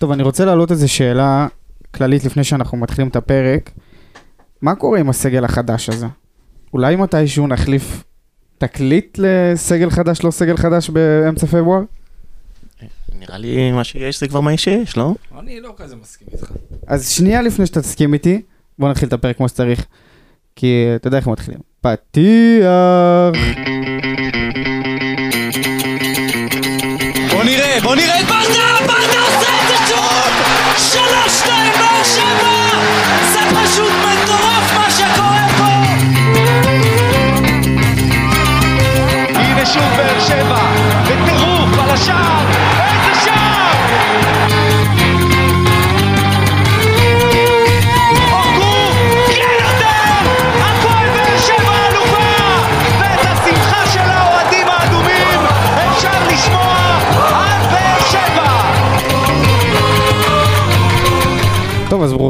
טוב, אני רוצה להעלות איזו שאלה כללית לפני שאנחנו מתחילים את הפרק. מה קורה עם הסגל החדש הזה? אולי מתישהו נחליף תקליט לסגל חדש, לא סגל חדש באמצע פברואר? נראה לי מה שיש זה כבר מה שיש, לא? אני לא כזה מסכים איתך. אז שנייה לפני שאתה תסכים איתי, בוא נתחיל את הפרק כמו שצריך. כי אתה יודע איך מתחילים. פתיח! בוא נראה, בוא נראה את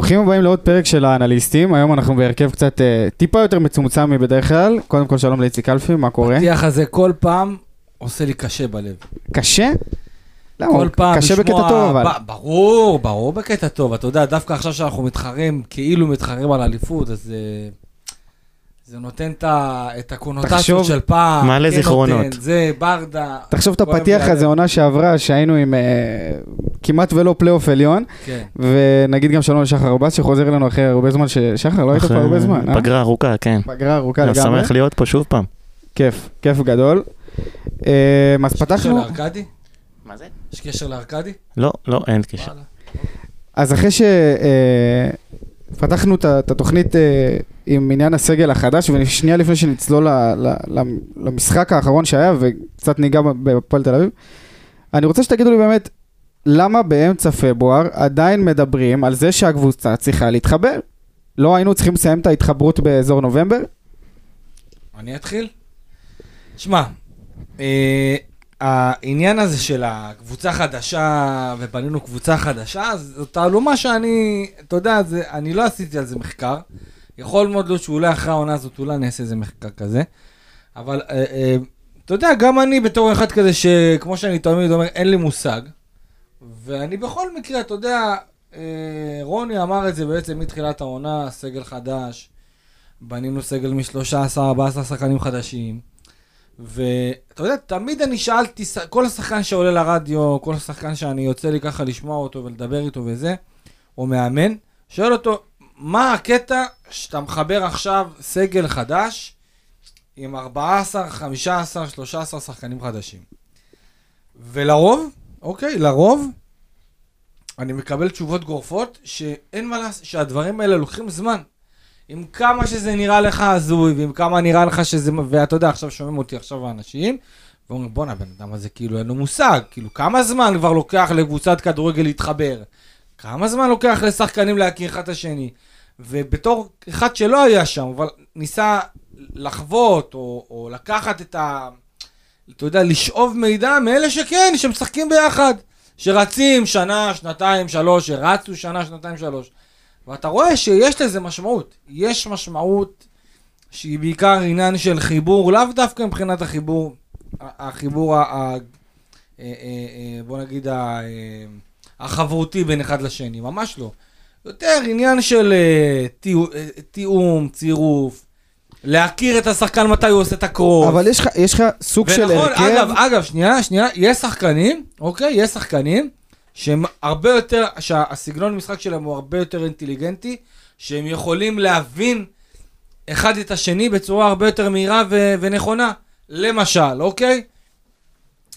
ברוכים הבאים לעוד פרק של האנליסטים. היום אנחנו בהרכב קצת אה, טיפה יותר מצומצם מבדרך כלל. קודם כל שלום לאיציק אלפי, מה קורה? הפתיח הזה כל פעם עושה לי קשה בלב. קשה? למה? כל פעם קשה לשמוע... בקטע טוב אבל. ב- ברור, ברור בקטע טוב. אתה יודע, דווקא עכשיו שאנחנו מתחרים, כאילו מתחרים על אליפות, אז זה... זה נותן את הקונוטציות של פעם. מעלה כן זיכרונות. נותן, זה, ברדה. תחשוב את הפתיח הזה. עונה שעברה, שהיינו עם אה, כמעט ולא פלייאוף עליון, כן. ונגיד גם שלום לשחר ארבס שחוזר אלינו אחרי הרבה זמן, ש- שחר, לא היית פה הרבה זמן, אה? פגרה ארוכה, כן. פגרה ארוכה אני לגמרי. שמח להיות פה שוב פעם. כיף, כיף גדול. אה, אז יש קשר פתחנו, לארכדי? מה זה? יש קשר לארכדי? לא, לא, אין קשר. אז אחרי שפתחנו את התוכנית אה, עם עניין הסגל החדש, ושנייה לפני שנצלול למשחק האחרון שהיה, וקצת ניגע בפועל תל אביב, אני רוצה שתגידו לי באמת, למה באמצע פברואר עדיין מדברים על זה שהקבוצה צריכה להתחבר? לא היינו צריכים לסיים את ההתחברות באזור נובמבר? אני אתחיל? שמע, אה, העניין הזה של הקבוצה חדשה, ובנינו קבוצה חדשה, זו תעלומה שאני, אתה יודע, זה, אני לא עשיתי על זה מחקר. יכול מאוד להיות שאולי אחרי העונה הזאת, אולי אני אעשה איזה מחקר כזה. אבל אה, אה, אתה יודע, גם אני בתור אחד כזה שכמו שאני תמיד אומר, אין לי מושג. ואני בכל מקרה, אתה יודע, אה, רוני אמר את זה בעצם מתחילת העונה, סגל חדש. בנינו סגל מ-13, 14 שחקנים חדשים. ואתה יודע, תמיד אני שאלתי, כל שחקן שעולה לרדיו, כל שחקן שאני יוצא לי ככה לשמוע אותו ולדבר איתו וזה, או מאמן, שואל אותו, מה הקטע שאתה מחבר עכשיו סגל חדש עם 14, 15, 13 שחקנים חדשים? ולרוב, אוקיי, לרוב, אני מקבל תשובות גורפות שאין מה לעשות, שהדברים האלה לוקחים זמן. עם כמה שזה נראה לך הזוי, ועם כמה נראה לך שזה, ואתה יודע, עכשיו שומעים אותי עכשיו האנשים, ואומרים, בואנה, הבן אדם הזה כאילו אין לו מושג, כאילו כמה זמן כבר לוקח לקבוצת כדורגל להתחבר? כמה זמן לוקח לשחקנים להכיר אחד את השני? ובתור אחד שלא היה שם, אבל ניסה לחוות, או, או לקחת את ה... אתה יודע, לשאוב מידע מאלה שכן, שמשחקים ביחד. שרצים שנה, שנתיים, שלוש, שרצו שנה, שנתיים, שלוש. ואתה רואה שיש לזה משמעות. יש משמעות שהיא בעיקר עניין של חיבור, לאו דווקא מבחינת החיבור, החיבור, ה- ה- אה, אה, אה, בוא נגיד, ה- החברותי בין אחד לשני, ממש לא. יותר עניין של תיאו- תיאום, צירוף, להכיר את השחקן מתי הוא עושה את הקרוס. אבל יש לך- סוג של ונכון, הרכב, אגב, אגב, שנייה, שנייה, יש שחקנים, אוקיי? יש שחקנים שהם הרבה יותר, שהסגנון משחק שלהם הוא הרבה יותר אינטליגנטי, שהם יכולים להבין אחד את השני בצורה הרבה יותר מהירה ו- ונכונה. למשל, אוקיי?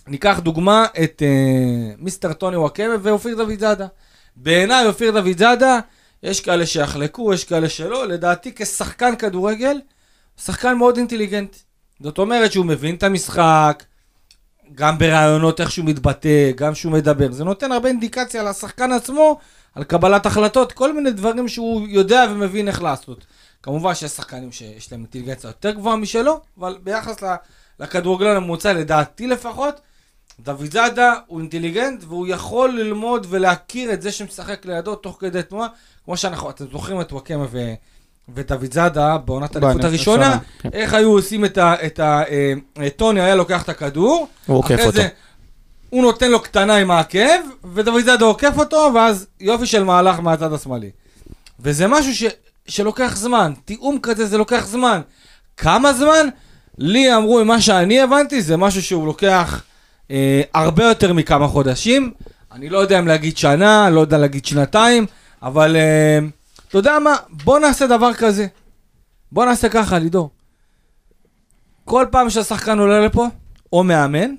ניקח דוגמה את אה, מיסטר טוני וואקמה ואופיר דוד זאדה. בעיניי אופיר דוד זאדה, יש כאלה שיחלקו, יש כאלה שלא, לדעתי כשחקן כדורגל, שחקן מאוד אינטליגנט. זאת אומרת שהוא מבין את המשחק, גם ברעיונות איך שהוא מתבטא, גם שהוא מדבר. זה נותן הרבה אינדיקציה לשחקן עצמו על קבלת החלטות, כל מיני דברים שהוא יודע ומבין איך לעשות. כמובן שיש שחקנים שיש להם אינטליגנציה יותר גבוהה משלו, אבל ביחס לכדורגלן הממוצע, לדעתי לפחות, דוד זאדה הוא אינטליגנט והוא יכול ללמוד ולהכיר את זה שמשחק לידו תוך כדי תנועה, כמו שאנחנו, אתם זוכרים את וואקמה ו... ודוד זאדה בעונת האליפות הראשונה, כן. איך היו עושים את ה... את ה... אה, אה, טוני היה לוקח את הכדור, הוא עוקף אותו. זה הוא נותן לו קטנה עם העקב, ודוד זאדה עוקף אותו, ואז יופי של מהלך מהצד השמאלי. וזה משהו ש, שלוקח זמן, תיאום כזה זה לוקח זמן. כמה זמן? לי אמרו, ממה שאני הבנתי, זה משהו שהוא לוקח אה, הרבה יותר מכמה חודשים. אני לא יודע אם להגיד שנה, לא יודע להגיד שנתיים, אבל אה, אתה יודע מה? בוא נעשה דבר כזה. בוא נעשה ככה, לידור. כל פעם שהשחקן עולה לפה, או מאמן,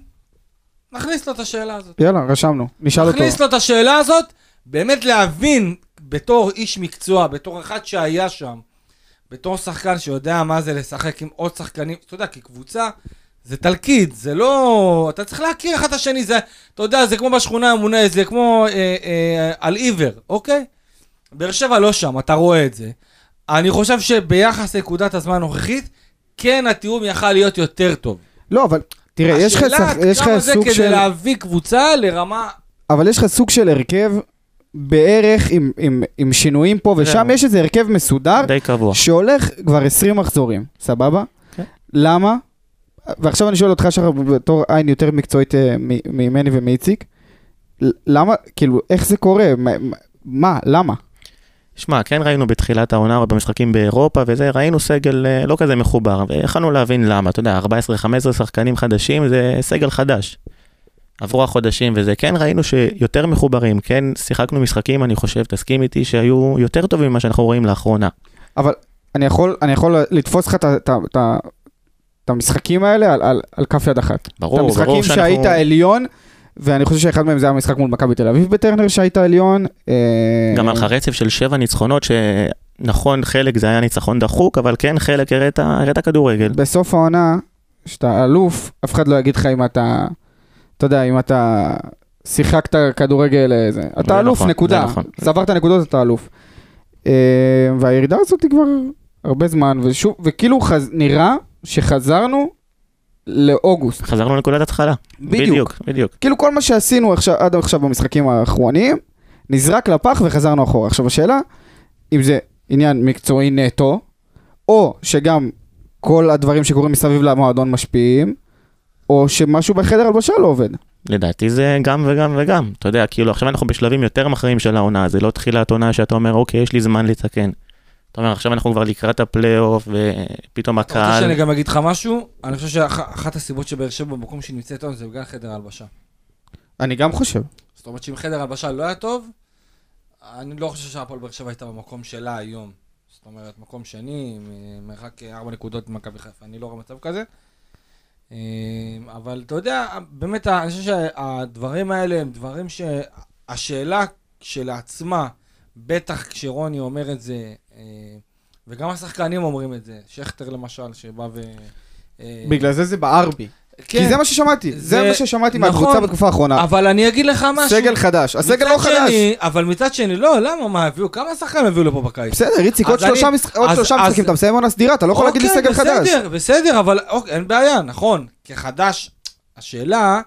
נכניס לו את השאלה הזאת. יאללה, רשמנו. נשאל אותו. נכניס לו את השאלה הזאת, באמת להבין בתור איש מקצוע, בתור אחד שהיה שם, בתור שחקן שיודע מה זה לשחק עם עוד שחקנים, אתה יודע, כקבוצה, זה תלכיד, זה לא... אתה צריך להכיר אחד את השני, זה, אתה יודע, זה כמו בשכונה המונה, זה כמו אה, אה, על עיוור, אוקיי? באר שבע לא שם, אתה רואה את זה. אני חושב שביחס לנקודת הזמן הנוכחית, כן התיאום יכל להיות יותר טוב. לא, אבל תראה, יש לך יש לך השאלה כמה זה סוג כדי של... להביא קבוצה לרמה... אבל יש לך סוג של הרכב בערך עם, עם, עם שינויים פה ושם, זהו. יש איזה הרכב מסודר די קבוע. שהולך כבר 20 מחזורים, סבבה? כן. למה? ועכשיו אני שואל אותך שחר בתור עין יותר מקצועית אה, ממני ומאיציק, למה, כאילו, איך זה קורה? מה- מה, למה? שמע, כן ראינו בתחילת העונה או במשחקים באירופה וזה, ראינו סגל אה, לא כזה מחובר, ויכלנו להבין למה, אתה יודע, 14-15 שחקנים חדשים זה סגל חדש. עברו החודשים וזה, כן ראינו שיותר מחוברים, כן שיחקנו משחקים, אני חושב, תסכים איתי, שהיו יותר טובים ממה שאנחנו רואים לאחרונה. אבל אני יכול, אני יכול לתפוס לך את את את את המשחקים האלה על, על, על כף יד אחת. ברור, את המשחקים ברור שאנחנו... שהיית עליון, ואני חושב שאחד מהם זה היה משחק מול מכבי תל אביב בטרנר שהיית עליון. אה, גם היה לך רצף של שבע ניצחונות, שנכון, חלק זה היה ניצחון דחוק, אבל כן, חלק הראת, הראת כדורגל. בסוף העונה, כשאתה אלוף, אף אחד לא יגיד לך אם אתה, אתה יודע, אם אתה שיחקת כדורגל, אה, זה. אתה אלוף, נכון, נקודה. נכון. צברת נקודות, אתה אלוף. אה, והירידה הזאת היא כבר הרבה זמן, ושוב, וכאילו חז... נראה שחזרנו לאוגוסט. חזרנו לנקודת התחלה. בדיוק. בדיוק, בדיוק. כאילו כל מה שעשינו עכשיו, עד עכשיו במשחקים האחרונים, נזרק לפח וחזרנו אחורה. עכשיו השאלה, אם זה עניין מקצועי נטו, או שגם כל הדברים שקורים מסביב למועדון משפיעים, או שמשהו בחדר הלבשה לא עובד. לדעתי זה גם וגם וגם. אתה יודע, כאילו עכשיו אנחנו בשלבים יותר מכריעים של העונה, זה לא תחילת עונה שאתה אומר, אוקיי, יש לי זמן לתקן. אתה אומר, עכשיו אנחנו כבר לקראת הפלייאוף, ופתאום אתה רוצה הקהל... שאני גם אגיד לך משהו? אני חושב שאחת הסיבות שבאר שבע במקום שהיא נמצאת היום זה בגלל חדר הלבשה. אני גם חושב. זאת אומרת שאם חדר הלבשה לא היה טוב, אני לא חושב שהפועל באר שבע הייתה במקום שלה היום. זאת אומרת, מקום שני, מרחק ארבע נקודות ממכבי חיפה, אני לא רואה מצב כזה. אה, אבל אתה יודע, באמת, אני חושב שהדברים האלה הם דברים שהשאלה כשלעצמה, בטח כשרוני אומר את זה, וגם השחקנים אומרים את זה, שכטר למשל, שבא ו... אה, בגלל זה זה בער בי. כן, כי זה מה ששמעתי, זה זה- מה ששמעתי נכון. מהקבוצה בתקופה האחרונה. אבל אני אגיד לך משהו. סגל חדש, הסגל לא מצד חדש. שני, אבל מצד שני, לא, למה, מה הביאו? כמה שחקנים הביאו לפה בקיץ? בסדר, איציק, עוד אני- שלושה משח- עוד אז- שלושה אז- משחקים, אתה מסיים עונה סדירה, אתה לא יכול להגיד לי אוקיי, סגל חדש. בסדר, בסדר, אבל אוקיי, אין בעיה, נכון. כחדש, השאלה,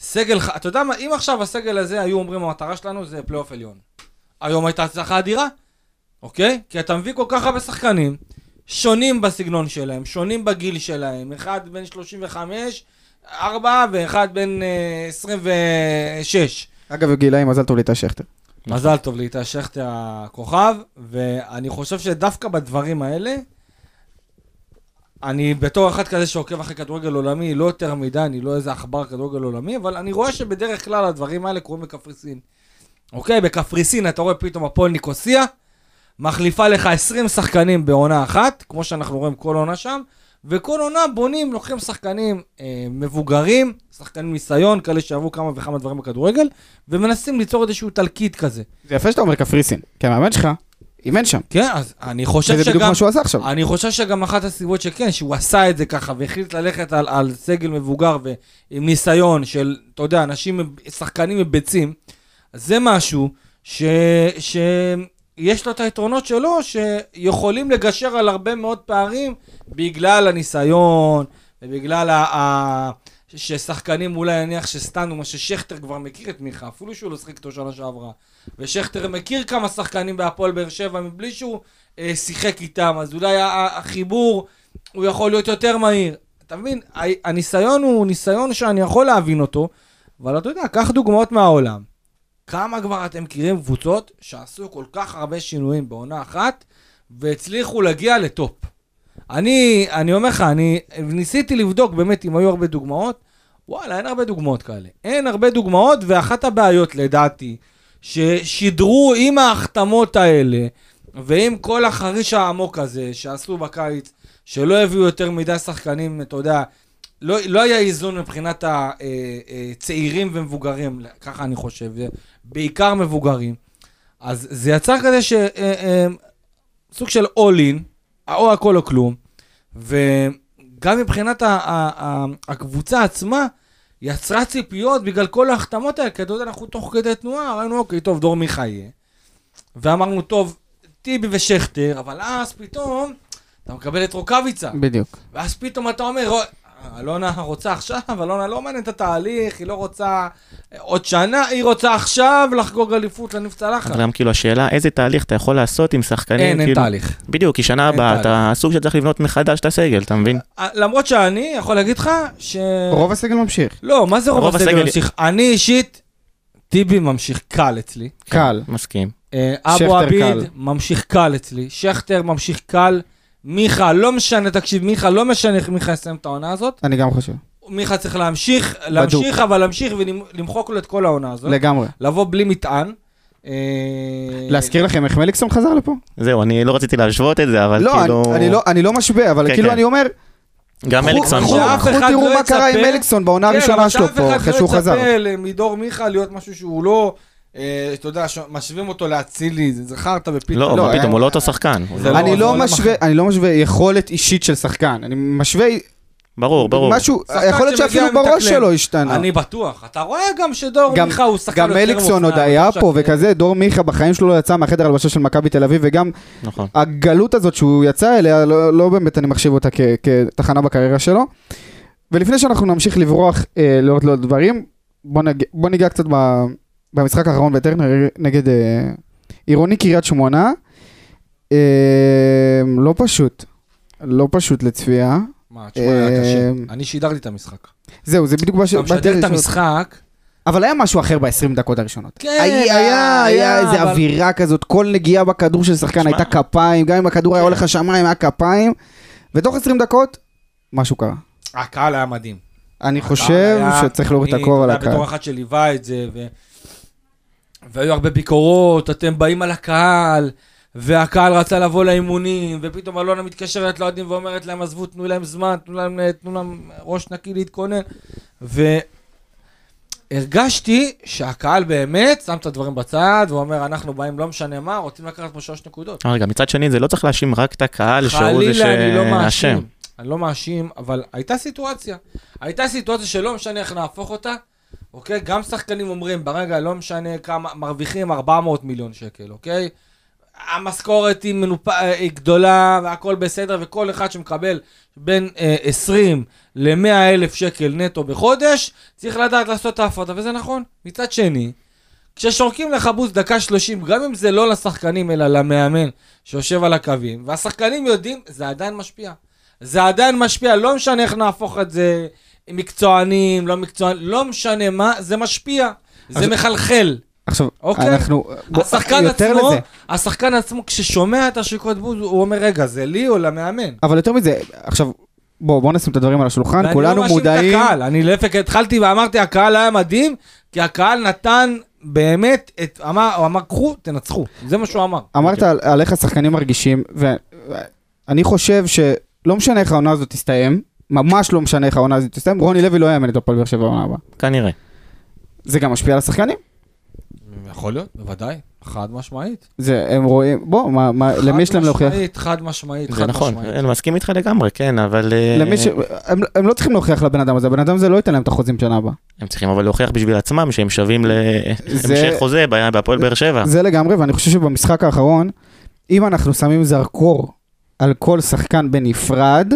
סגל, אתה יודע מה, אם עכשיו הסגל הזה היו אומרים, המטרה שלנו זה פלייאוף עליון. היום הייתה הצלחה אדירה, אוקיי? כי אתה מביא כל כך הרבה שחקנים, שונים בסגנון שלהם, שונים בגיל שלהם, אחד בן 35, ארבע, ואחד בן אה, 26. אגב, גילאים, מזל טוב לאיתי שכטר. מזל טוב לאיתי שכטר הכוכב, ואני חושב שדווקא בדברים האלה, אני בתור אחד כזה שעוקב אחרי כדורגל עולמי, לא יותר מדי, אני לא איזה עכבר כדורגל עולמי, אבל אני רואה שבדרך כלל הדברים האלה קורים בקפריסין. אוקיי, בקפריסין אתה רואה פתאום הפועל ניקוסיה, מחליפה לך 20 שחקנים בעונה אחת, כמו שאנחנו רואים כל עונה שם, וכל עונה בונים, לוקחים שחקנים אה, מבוגרים, שחקנים ניסיון, כאלה שעברו כמה וכמה דברים בכדורגל, ומנסים ליצור איזשהו תלקיט כזה. זה יפה שאתה אומר קפריסין, כי המאמן שלך אימן שם. כן, אז אני חושב וזה בדיוק שגם... מה שהוא עשה עכשיו. אני חושב שגם אחת הסיבות שכן, שהוא עשה את זה ככה, והחליט ללכת על, על סגל מבוגר ועם ניסיון של, אתה יודע, אנשים, שחקנים מביצים, זה משהו ש... שיש לו את היתרונות שלו, שיכולים לגשר על הרבה מאוד פערים בגלל הניסיון, ובגלל ה... ה... ששחקנים אולי נניח שסטנו, מה ששכטר כבר מכיר את מיכה, אפילו שהוא לא שיחק איתו שנה שעברה. ושכטר מכיר כמה שחקנים בהפועל באר שבע מבלי שהוא אה, שיחק איתם, אז אולי החיבור הוא יכול להיות יותר מהיר. אתה מבין? הניסיון הוא ניסיון שאני יכול להבין אותו, אבל אתה יודע, קח דוגמאות מהעולם. כמה כבר אתם מכירים קבוצות שעשו כל כך הרבה שינויים בעונה אחת, והצליחו להגיע לטופ. אני, אני אומר לך, אני ניסיתי לבדוק באמת אם היו הרבה דוגמאות, וואלה, אין הרבה דוגמאות כאלה. אין הרבה דוגמאות, ואחת הבעיות לדעתי, ששידרו עם ההחתמות האלה, ועם כל החריש העמוק הזה שעשו בקיץ, שלא הביאו יותר מדי שחקנים, אתה יודע, לא, לא היה איזון מבחינת הצעירים ומבוגרים, ככה אני חושב, בעיקר מבוגרים. אז זה יצר כזה ש... אה, אה, סוג של all in, או הכל או כלום, וגם מבחינת ה- ה- ה- הקבוצה עצמה, יצרה ציפיות בגלל כל ההחתמות האלה, כי אתה יודע, אנחנו תוך כדי תנועה, ראינו, אוקיי, טוב, דור מיכה יהיה. ואמרנו, טוב, טיבי ושכטר, אבל אז פתאום אתה מקבל את רוקאביצה. בדיוק. ואז פתאום אתה אומר, "רו- אלונה רוצה עכשיו, אלונה לא מעניין את התהליך, היא לא רוצה עוד שנה, היא רוצה עכשיו לחגוג אליפות צלחת. אבל גם כאילו השאלה, איזה תהליך אתה יכול לעשות עם שחקנים, אין, אין כאילו... תהליך. בדיוק, כי שנה אין הבאה. אתה סוג שצריך לבנות מחדש את הסגל, אתה מבין? אה, למרות שאני יכול להגיד לך ש... רוב הסגל ממשיך. לא, מה זה רוב רוב הסגל הסגל- ממשיך? אני אישית, טיבי ממשיך קל אצלי. קל. מסכים. אה, אבו עביד. ממשיך קל אצלי. שכטר ממשיך קל. מיכה, לא משנה, תקשיב, מיכה, לא משנה איך מיכה יסיים את העונה הזאת. אני גם חושב. מיכה צריך להמשיך, להמשיך, אבל להמשיך ולמחוק לו את כל העונה הזאת. לגמרי. לבוא בלי מטען. אה, להזכיר לכם איך מליקסון חזר לפה? זהו, אני לא רציתי להשוות את זה, אבל לא, כאילו... אני- אני לא- אני לא משווה, אבל כן, כאילו כן. אני אומר, גם אליקסון קחו-. שאף אחד תראו לא מה קרה עם מליקסון בעונה כן, הראשונה שלו שאף פה, אחד אחרי לא שהוא חזר. יצפה מדור מיכה להיות משהו שהוא לא, אתה יודע, משווים אותו לאצילי, זה זכרת ופתאום. לא, לא, אבל פתאום היה- הוא לא אותו שחקן. לא- אני לא משווה, אחר. אני לא משווה יכולת אישית של שחקן, אני משווה ברור, ברור. משהו, יכול להיות שאפילו בראש. שלו השתנה. אני בטוח. אתה רואה גם שדור גם- מיכה הוא שחקן גם יותר עוד מופנם, היה אני חושב פה ש- וכזה, דור מיכה בחיים שלו לא יצא מהחדר הלבשה של מכבי תל אביב, וגם נכון. הגלות הזאת שהוא יצא אליה, לא, לא באמת אני מחשיב אותה כ, כתחנה בקריירה שלו. ולפני שאנחנו נמשיך לברוח אה, לעוד לעוד דברים, בוא, נג, בוא ניגע קצת ב, במשחק האחרון בטרנר נגד אה, עירוני קריית שמונה. אה, לא פשוט, לא פשוט לצפייה. מה, תשמע, היה קשה. אה, אני שידרתי את המשחק. זהו, זה בדיוק מה ש... אתה משדר את. המשחק, אבל היה משהו אחר ב-20 דקות הראשונות. כן, היה, היה, היה, איזה אבל- אווירה כזאת, כל נגיעה בכדור של שחקן. הייתה כפיים, גם אם הכדור היה הולך לשמיים, היה כפיים. ותוך 20 דקות, משהו קרה. הקהל היה מדהים. אני חושב שצריך להוריד את הכובע לקהל. בתור אחד שליווה את זה, ו... והיו הרבה ביקורות, אתם באים על הקהל, והקהל רצה לבוא לאימונים, ופתאום אלונה מתקשרת לאוהדים ואומרת להם, עזבו, תנו להם זמן, תנו להם, תנו להם ראש נקי להתכונן. והרגשתי שהקהל באמת שם את הדברים בצד, ואומר, אנחנו באים, לא משנה מה, רוצים לקחת פה שלוש נקודות. אבל גם מצד שני, זה לא צריך להאשים רק את הקהל שהוא זה חלילה, אני לא שאשם. מאשים. אני לא מאשים, אבל הייתה סיטואציה. הייתה סיטואציה שלא משנה איך נהפוך אותה, אוקיי? גם שחקנים אומרים, ברגע לא משנה כמה, מרוויחים 400 מיליון שקל, אוקיי? המשכורת היא, מנופ... היא גדולה והכל בסדר, וכל אחד שמקבל בין אה, 20 ל-100 אלף שקל נטו בחודש, צריך לדעת לעשות את ההפרדה, וזה נכון. מצד שני, כששורקים לך בוז דקה 30, גם אם זה לא לשחקנים אלא למאמן שיושב על הקווים, והשחקנים יודעים, זה עדיין משפיע. זה עדיין משפיע, לא משנה איך נהפוך את זה מקצוענים, לא מקצוענים, לא משנה מה, זה משפיע. זה מחלחל. עכשיו, אוקיי. אנחנו... בוא, השחקן יותר עצמו, לזה. השחקן עצמו, כששומע את השריקות בוז, הוא אומר, רגע, זה לי או למאמן? אבל יותר מזה, עכשיו, בוא, בוא נשים את הדברים על השולחן, ואני כולנו לא מאשים מודעים... את הקהל, אני להפך התחלתי ואמרתי, הקהל היה מדהים, כי הקהל נתן באמת, את, אמר, הוא אמר, קחו, תנצחו. זה מה שהוא אמר. אמרת על, על איך השחקנים מרגישים, ואני חושב שלא משנה איך העונה הזאת תסתיים, ממש לא משנה איך העונה הזאת תסתיים, רוני לוי לא יאמן את הפועל באר שבע בעונה הבאה. כנראה. זה גם משפיע על השחקנים? יכול להיות, בוודאי, חד משמעית. זה, הם רואים, בוא, מה, מה, למי יש להם להוכיח? חד משמעית, חד משמעית, זה חד נכון, משמעית. אני מסכים איתך לגמרי, כן, אבל... אה, למי ש... הם, הם לא צריכים להוכיח לבן אדם הזה, הבן אדם הזה לא ייתן להם את החוזים שנה הבאה. הם צריכים אבל להוכיח בשביל עצמם שהם שווים זה- להמשך חוזה ב- בהפועל באר שבע. זה לגמרי, ואני חושב שבמשחק האחרון, אם אנחנו שמים זרקור על כל שחקן בנפרד,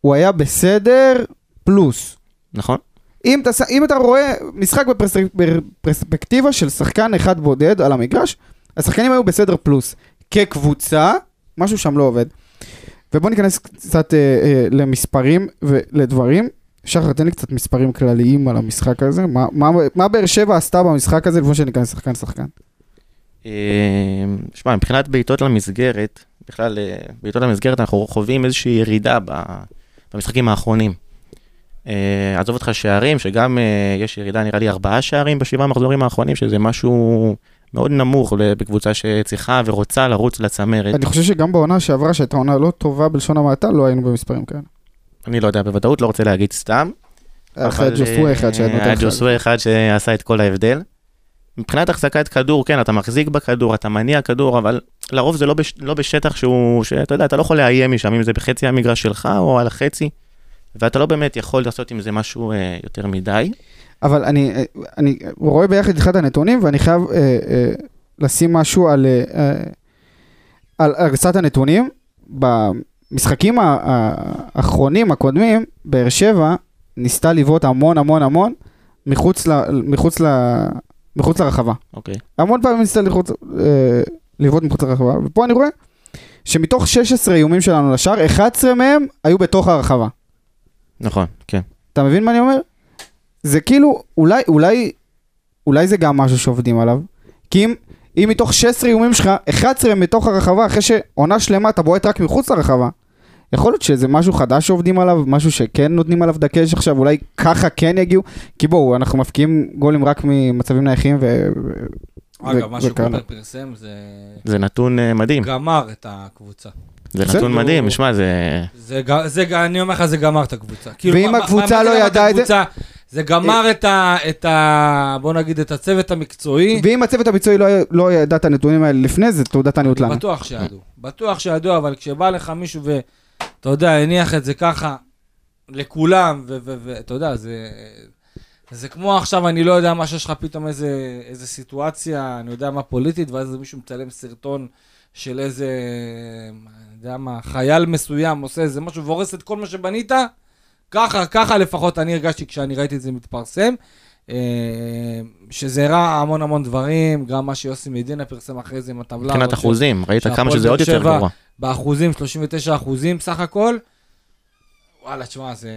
הוא היה בסדר פלוס. נכון? אם אתה, אם אתה רואה משחק בפרס, בפרספקטיבה של שחקן אחד בודד על המגרש, השחקנים היו בסדר פלוס. כקבוצה, משהו שם לא עובד. ובואו ניכנס קצת אה, אה, למספרים ולדברים. שחר, תן לי קצת מספרים כלליים על המשחק הזה. מה- מה- מה באר שבע עשתה במשחק הזה לפני שניכנס שחקן שחקן? אה, שמע, מבחינת בעיטות למסגרת, בכלל, אה, בעיטות למסגרת, אנחנו חווים איזושהי ירידה ב- במשחקים האחרונים. אה, עזוב אותך שערים, שגם אה, יש ירידה, נראה לי, ארבעה שערים בשבעה המחזורים האחרונים, שזה משהו מאוד נמוך בקבוצה שצריכה ורוצה לרוץ לצמרת. אני חושב שגם בעונה שעברה, שהייתה עונה לא טובה בלשון המעטה, לא היינו במספרים כאלה. אני לא יודע בוודאות, לא רוצה להגיד סתם. היה ג'וסווה אחד אה, שהיה נותן היה לך. ג'וסווה אחד שעשה את כל ההבדל. מבחינת החזקת כדור, כן, אתה מחזיק בכדור, אתה מניע כדור, אבל לרוב זה לא, בש, לא בשטח שהוא, שאתה יודע, אתה לא יכול לאיים משם, אם זה בחצי המגרש שלך או על החצי, ואתה לא באמת יכול לעשות עם זה משהו אה, יותר מדי. אבל אני, אה, אני רואה ביחד איתך את הנתונים, ואני חייב אה, אה, לשים משהו על, אה, אה, על הריסת הנתונים. במשחקים האחרונים, הקודמים, באר שבע ניסתה לבעוט המון המון המון מחוץ, ל, מחוץ, ל, מחוץ לרחבה. אוקיי. המון פעמים ניסתה לחוץ, אה, לבעוט מחוץ לרחבה, ופה אני רואה שמתוך 16 איומים שלנו לשער, 11 מהם היו בתוך הרחבה. נכון, כן. אתה מבין מה אני אומר? זה כאילו, אולי, אולי, אולי זה גם משהו שעובדים עליו. כי אם, אם מתוך 16 איומים שלך, 11 הם בתוך הרחבה, אחרי שעונה שלמה אתה בועט רק מחוץ לרחבה, יכול להיות שזה משהו חדש שעובדים עליו, משהו שכן נותנים עליו דגש עכשיו, אולי ככה כן יגיעו. כי בואו, אנחנו מפקיעים גולים רק ממצבים נייחים ו... אגב, מה. שקופר פרסם זה זה נתון אה, מדהים, גמר את הקבוצה. זה. נתון מדהים, שמע, זה... זה, ג- זה, ג- אני אומר לך, זה גמר את הקבוצה. כאילו, ואם הקבוצה לא ידעה את זה-? זה גמר את ה... את ה... בוא נגיד, את הצוות המקצועי. ואם הצוות הביצועי לא, לא ידע את הנתונים האלה לפני זה, תעודת עניות לנו. בטוח שידעו. בטוח שידעו, אבל כשבא לך מישהו ואתה יודע, הניח את זה ככה לכולם, ואתה יודע, זה... זה כמו עכשיו, אני לא יודע מה שיש לך פתאום איזה, איזה סיטואציה, אני יודע מה פוליטית, ואז מישהו מצלם סרטון של איזה, אני יודע מה, חייל מסוים עושה איזה משהו והורס את כל מה שבנית, ככה, ככה לפחות אני הרגשתי כשאני ראיתי את זה מתפרסם. אה, שזה הראה המון המון דברים, גם מה שיוסי מדינה פרסם אחרי זה עם הטבלה. מבחינת אחוזים, ראית כמה שזה עוד יותר גרוע. באחוזים, 39 אחוזים סך הכל. וואלה, תשמע, זה,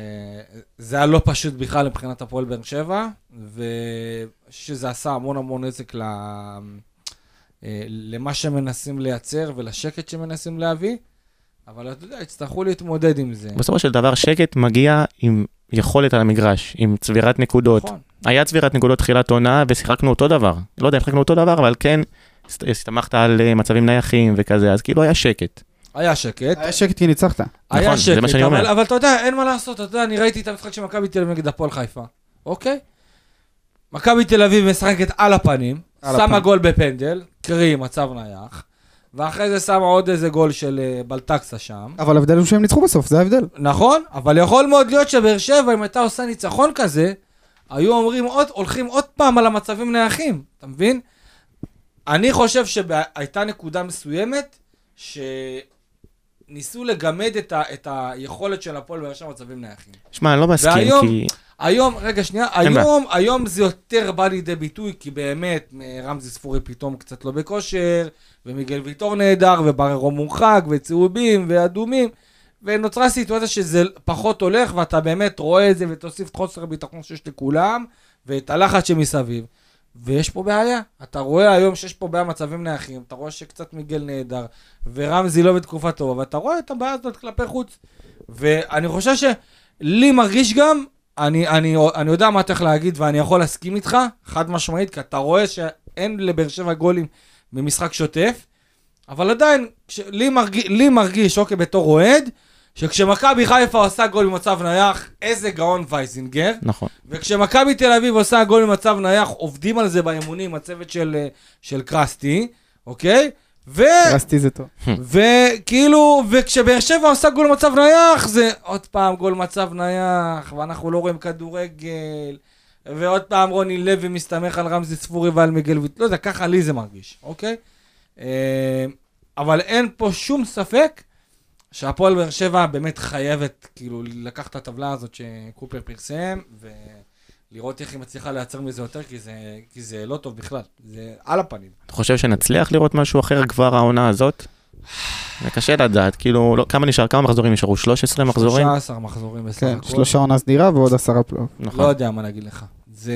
זה היה לא פשוט בכלל מבחינת הפועל באר שבע, ושזה עשה המון המון נזק ל, אה, למה שמנסים לייצר ולשקט שמנסים להביא, אבל אתה יודע, יצטרכו להתמודד עם זה. בסופו של דבר שקט מגיע עם יכולת על המגרש, עם צבירת נקודות. נכון. היה צבירת נקודות תחילת עונה ושיחקנו אותו דבר. לא יודע אם שיחקנו אותו דבר, אבל כן הסת- הסתמכת על אה, מצבים נייחים וכזה, אז כאילו היה שקט. היה שקט, היה שקט כי ניצחת. היה נכון, זה שקט, מה שאני אבל, אומר. אבל אתה יודע, אין מה לעשות, אתה יודע, אני ראיתי את המשחק של מכבי תל אביב נגד הפועל חיפה, אוקיי? מכבי תל אביב משחקת על הפנים, על שמה הפנים. גול בפנדל, קרי מצב נייח, ואחרי זה שמה עוד איזה גול של אה, בלטקסה שם. אבל ההבדל הוא שהם ניצחו בסוף, זה ההבדל. נכון, אבל יכול מאוד להיות שבאר שבע, אם הייתה עושה ניצחון כזה, היו אומרים עוד, הולכים עוד פעם על המצבים נייחים, אתה מבין? אני חושב שהייתה נקודה מסוימת, שניסו לגמד את, ה, את היכולת של הפועל באר שבע במצבים נייחים. שמע, אני לא מסכים, והיום- כי... היום, רגע, שנייה. היום, היום זה יותר בא לידי ביטוי, כי באמת, רמזי ספורי פתאום קצת לא בכושר, ומיגל ויטור נהדר, ובררו מורחק, וצהובים, ואדומים, ונוצרה סיטואציה שזה פחות הולך, ואתה באמת רואה את זה, ותוסיף את חוסר הביטחון שיש לכולם, ואת הלחץ שמסביב. ויש פה בעיה, אתה רואה היום שיש פה בעיה מצבים נייחים, אתה רואה שקצת מיגל נהדר, ורמזי לא בתקופה טובה, ואתה רואה את הבעיה הזאת כלפי חוץ. ואני חושב שלי מרגיש גם, אני, אני, אני יודע מה אתה להגיד ואני יכול להסכים איתך, חד משמעית, כי אתה רואה שאין לבאר שבע גולים במשחק שוטף, אבל עדיין, לי, מרגיש, לי מרגיש, אוקיי, בתור אוהד, שכשמכבי חיפה עושה גול במצב נייח, איזה גאון וייזינגר, נכון. וכשמכבי תל אביב עושה גול במצב נייח, עובדים על זה באימונים, הצוות של, אה, של קרסטי, אוקיי? ו... רסטי זה טוב. וכאילו, וכשבאר שבע עושה גול מצב נייח, זה עוד פעם גול מצב נייח, ואנחנו לא רואים כדורגל, ועוד פעם רוני לוי מסתמך על רמזי ספורי ועל מיגל ויט, לא יודע, ככה לי זה מרגיש, אוקיי? אה, אבל אין פה שום ספק שהפועל באר שבע באמת חייבת, כאילו, לקחת את הטבלה הזאת שקופר פרסם, ולראות איך היא מצליחה לייצר מזה יותר, כי זה, כי זה לא טוב בכלל, זה על הפנים. אתה חושב שנצליח לראות משהו אחר כבר העונה הזאת? זה קשה לדעת, כאילו, לא, כמה נשאר, כמה מחזורים נשארו? 13 מחזורים? 13 מחזורים בסך כן, הכל. שלושה עונה סדירה ועוד עשרה פלייאוף. נכון. לא יודע מה להגיד לך. זה...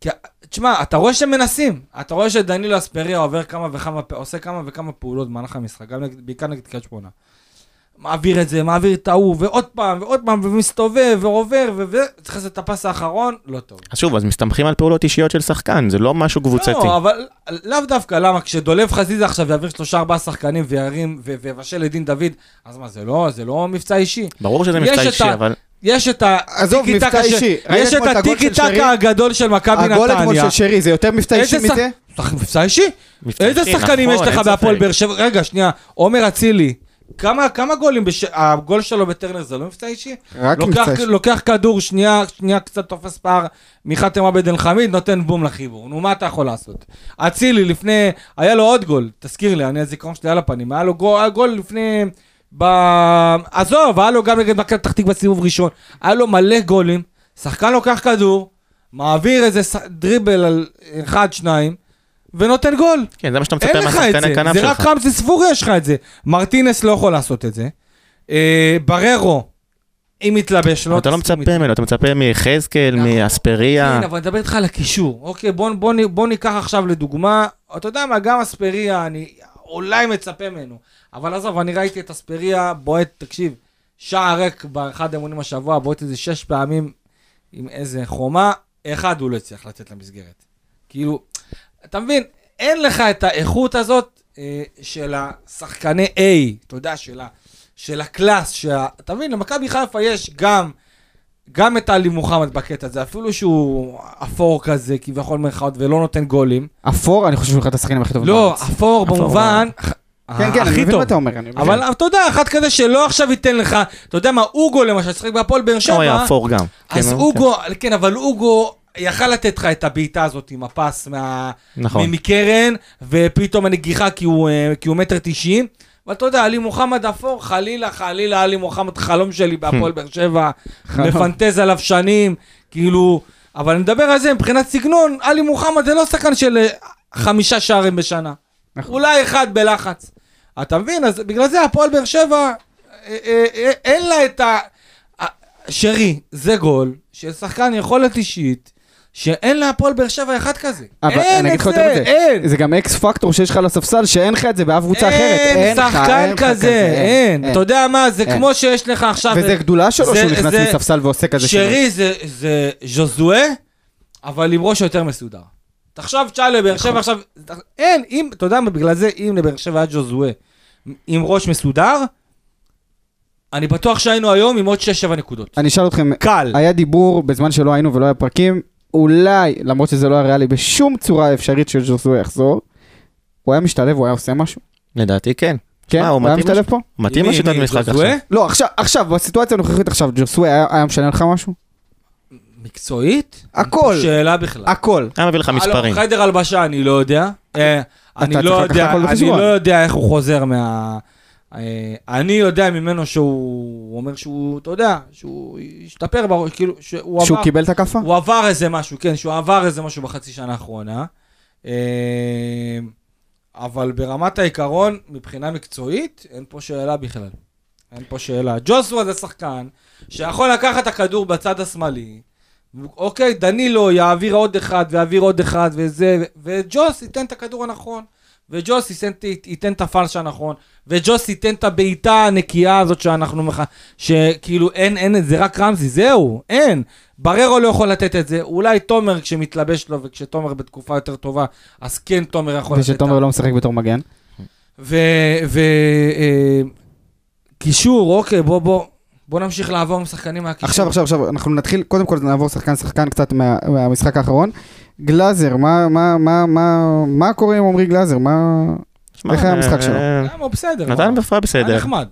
כי, תשמע, אתה רואה שהם מנסים. אתה רואה שדנילו אספריה עובר כמה וכמה, עושה כמה וכמה פעולות במהלך המשחק, גם נגד, בעיקר נגד קריית שמונה. מעביר את זה, מעביר את ההוא, ועוד פעם, ועוד פעם, ומסתובב, ועובר, ו... ו- צריך לעשות את הפס האחרון, לא טוב. אז שוב, אז מסתמכים על פעולות אישיות של שחקן, זה לא משהו קבוצתי. לא, אבל לאו דווקא, למה? כשדולב חזיזה עכשיו יעביר שלושה ארבעה שחקנים וירים ויבשל לדין דוד, אז מה, זה לא, זה לא מבצע אישי? ברור שזה מבצע את אישי, אבל יש את ה... עזוב, טיקי מבצע טקה ש- אישי. יש את הטיקי? טקה הגדול של מכבי הגול אתמול נתניה. של שרי זה יותר מבצע אישי מזה? שח- מבצע אישי? איזה שחקנים נכון, יש לך בהפועל. באר שבע? רגע, שנייה, עומר אצילי. כמה, כמה גולים, בש... הגול שלו בטרנר זה לא מבצע אישי? רק לוקח, מבצע אישי. לוקח כדור, שנייה, שנייה קצת תופס פער מחתם עבד אל חמיד, נותן בום לחיבור. נו, מה אתה יכול לעשות? אצילי לפני, היה לו עוד גול, תזכיר לי, אני הזיכרון שלי על הפנים, היה לו גול, גול לפני, ב... עזוב, היה לו גם נגד מכבי פתח תקווה בסיבוב ראשון, היה לו מלא גולים, שחקן לוקח כדור, מעביר איזה ס- דריבל על אחד, שניים, ונותן גול. כן, זה מה שאתה מצפה אין לך את מהשחקני זה, רק שלך. רמזי ספורי יש לך את זה. מרטינס לא יכול לעשות את זה. אה, בררו, אם מתלבש, לא אתה לא מצפה. ממנו, אתה מצפה מיחזקאל, נכון. מאספריה. כן, אבל אני מדבר איתך על הקישור. אוקיי, בוא, בוא, נ- בוא ניקח עכשיו לדוגמה, אתה יודע מה, גם אספריה, אני אולי מצפה ממנו. אבל עזוב, אני ראיתי את אספריה בועט, תקשיב, שער ריק באחד האימונים השבוע, בועט איזה שש פעמים עם איזה חומה, אחד הוא לא הצליח לצאת למסגרת. כאילו, אתה מבין, אין לך את האיכות הזאת אה, של השחקני A, אתה יודע, של, של הקלאס, אתה מבין, למכבי חיפה יש גם, גם את עלי מוחמד בקטע הזה, אפילו שהוא אפור כזה, כביכול מירכאות, ולא נותן גולים. אפור, אני חושב שהוא אחד השחקנים הכי טובים לא, בארץ. אפור במובן... כן, כן, אני מבין טוב. מה אתה אומר. אבל אתה יודע, אחד כזה שלא עכשיו ייתן לך, אתה יודע מה, אוגו למשל, שחק בהפועל באר שבע, הוא היה אפור גם. אז כן, אוגו, כן, אבל אוגו יכל לתת לך את הבעיטה הזאת עם הפס מה... נכון. מקרן, ופתאום הנגיחה כי הוא, אה, כי הוא מטר תשעים. אבל אתה יודע, עלי מוחמד אפור, חלילה, חלילה, עלי מוחמד, חלום שלי בהפועל באר שבע, מפנטז עליו שנים, כאילו, אבל אני מדבר על זה מבחינת סגנון, עלי מוחמד זה לא שחקן של אה, חמישה שערים בשנה. נכון. אולי אחד בלחץ. אתה מבין? אז בגלל זה הפועל באר שבע, אה, אה, אין לה את. ה- שרי, זה גול של שחקן יכולת אישית, שאין להפועל באר שבע אחד כזה. אבל אין את זה. אין. זה גם אקס פקטור שיש לך על הספסל, שאין לך את זה באף קבוצה אחרת. אין לך, שחקן אין לך כזה, אין. אתה יודע מה, זה אין. כמו שיש לך עכשיו... וזה גדולה שלו זה- שהוא נכנס זה- מספסל ועושה כזה שינוי. שרי זה- זה ז'וזואה, אבל עם ראש יותר מסודר. תחשוב, תשאל לבאר נכון. שבע עכשיו, אין, אם, אתה יודע מה, בגלל זה, אם לבאר שבע היה ז'וזואה עם ראש מסודר, אני בטוח שהיינו היום עם עוד 6-7 נקודות. אני אשאל אתכם, קל. היה דיבור בזמן שלא היינו ולא היה פרקים, אולי, למרות שזה לא היה ריאלי בשום צורה אפשרית שג'וסוי יחזור, הוא היה משתלב, הוא היה עושה משהו? לדעתי כן. כן? הוא היה משתלב פה? מתאים לשיטת משחק? עכשיו. לא, עכשיו, עכשיו, בסיטואציה הנוכחית עכשיו, ג'וסוי היה משנה לך משהו? מקצועית? הכל. שאלה בכלל. הכל. היה מביא לך מספרים. חיידר הלבשה אני לא יודע. אה, אני לא יודע, אני. לא יודע איך הוא חוזר מה... אה, אני יודע ממנו שהוא הוא אומר שהוא, אתה יודע, שהוא השתפר כאילו, שהוא שהוא עבר, קיבל את הכאפה? הוא עבר איזה משהו, כן, שהוא עבר איזה משהו בחצי שנה האחרונה. אה, אבל ברמת העיקרון, מבחינה מקצועית, אין פה שאלה בכלל. אין פה שאלה. ג'וסווה זה שחקן שיכול לקחת את הכדור בצד השמאלי, אוקיי, דנילו יעביר עוד אחד ויעביר עוד אחד וזה, וג'וס ייתן את הכדור הנכון, וג'וס ייתן, ייתן את הפלש הנכון, וג'וס ייתן את הבעיטה הנקייה הזאת שאנחנו מח... שכאילו אין, אין את זה, רק רמזי, זהו, אין. בררו לא יכול לתת את זה, אולי תומר כשמתלבש לו וכשתומר בתקופה יותר טובה, אז כן תומר יכול לתת את ושתומר לא משחק בתור מגן. ו... ו... אה, קישור, אוקיי, בוא, בוא, בוא נמשיך לעבור עם שחקנים מהקישור. עכשיו, עכשיו, עכשיו, אנחנו נתחיל, קודם כל נעבור שחקן שחקן קצת מה- מהמשחק האחרון. גלאזר, מה- מה- מה- מה- מה קורה עם עמרי גלאזר? מה... שמע, איך היה המשחק אה, שלו? למה הוא בסדר? נתן? בפרעה בסדר. היה נחמד.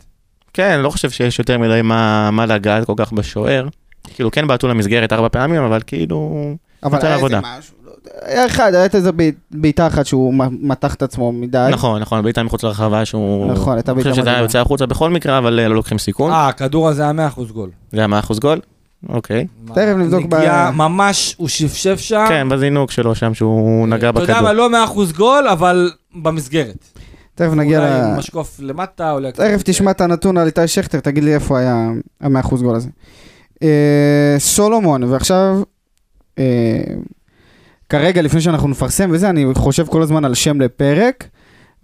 כן, לא חושב שיש יותר מדי מה מה לגעת כל כך בשוער. כאילו, כן בעטו למסגרת ארבע פעמים, אבל כאילו... אבל היה איזה. משהו, לא היה אחד, היה איזה בעיט- בעיטה אחת שהוא מתח את עצמו מדי. נכון, נכון, בעיטה מחוץ לרחבה שהוא... נכון, הייתה אני בעיטה חושב שזה היה מדהימה. יוצא החוצה בכל מקרה, אבל אה, לא לוקחים סיכון. אה, הכדור הזה היה 100% גול. זה היה 100% גול? אוקיי. תכף נבדוק ב- נגיעה, ממש, הוא שפשף שם. כן, בזינוק שלו שם שהוא נגע אתה יודע מה, בכדור. לא 100% גול, אבל במסגרת. תכף נגיע אולי ל... משקוף למטה, אולי... תכף תשמע את הנתון על איתי שכטר, תגיד לי איפה היה המאה אחוז גול הזה. אה, סולומון, ועכשיו, אה, כרגע, לפני שאנחנו נפרסם וזה, אני חושב כל הזמן על שם לפרק,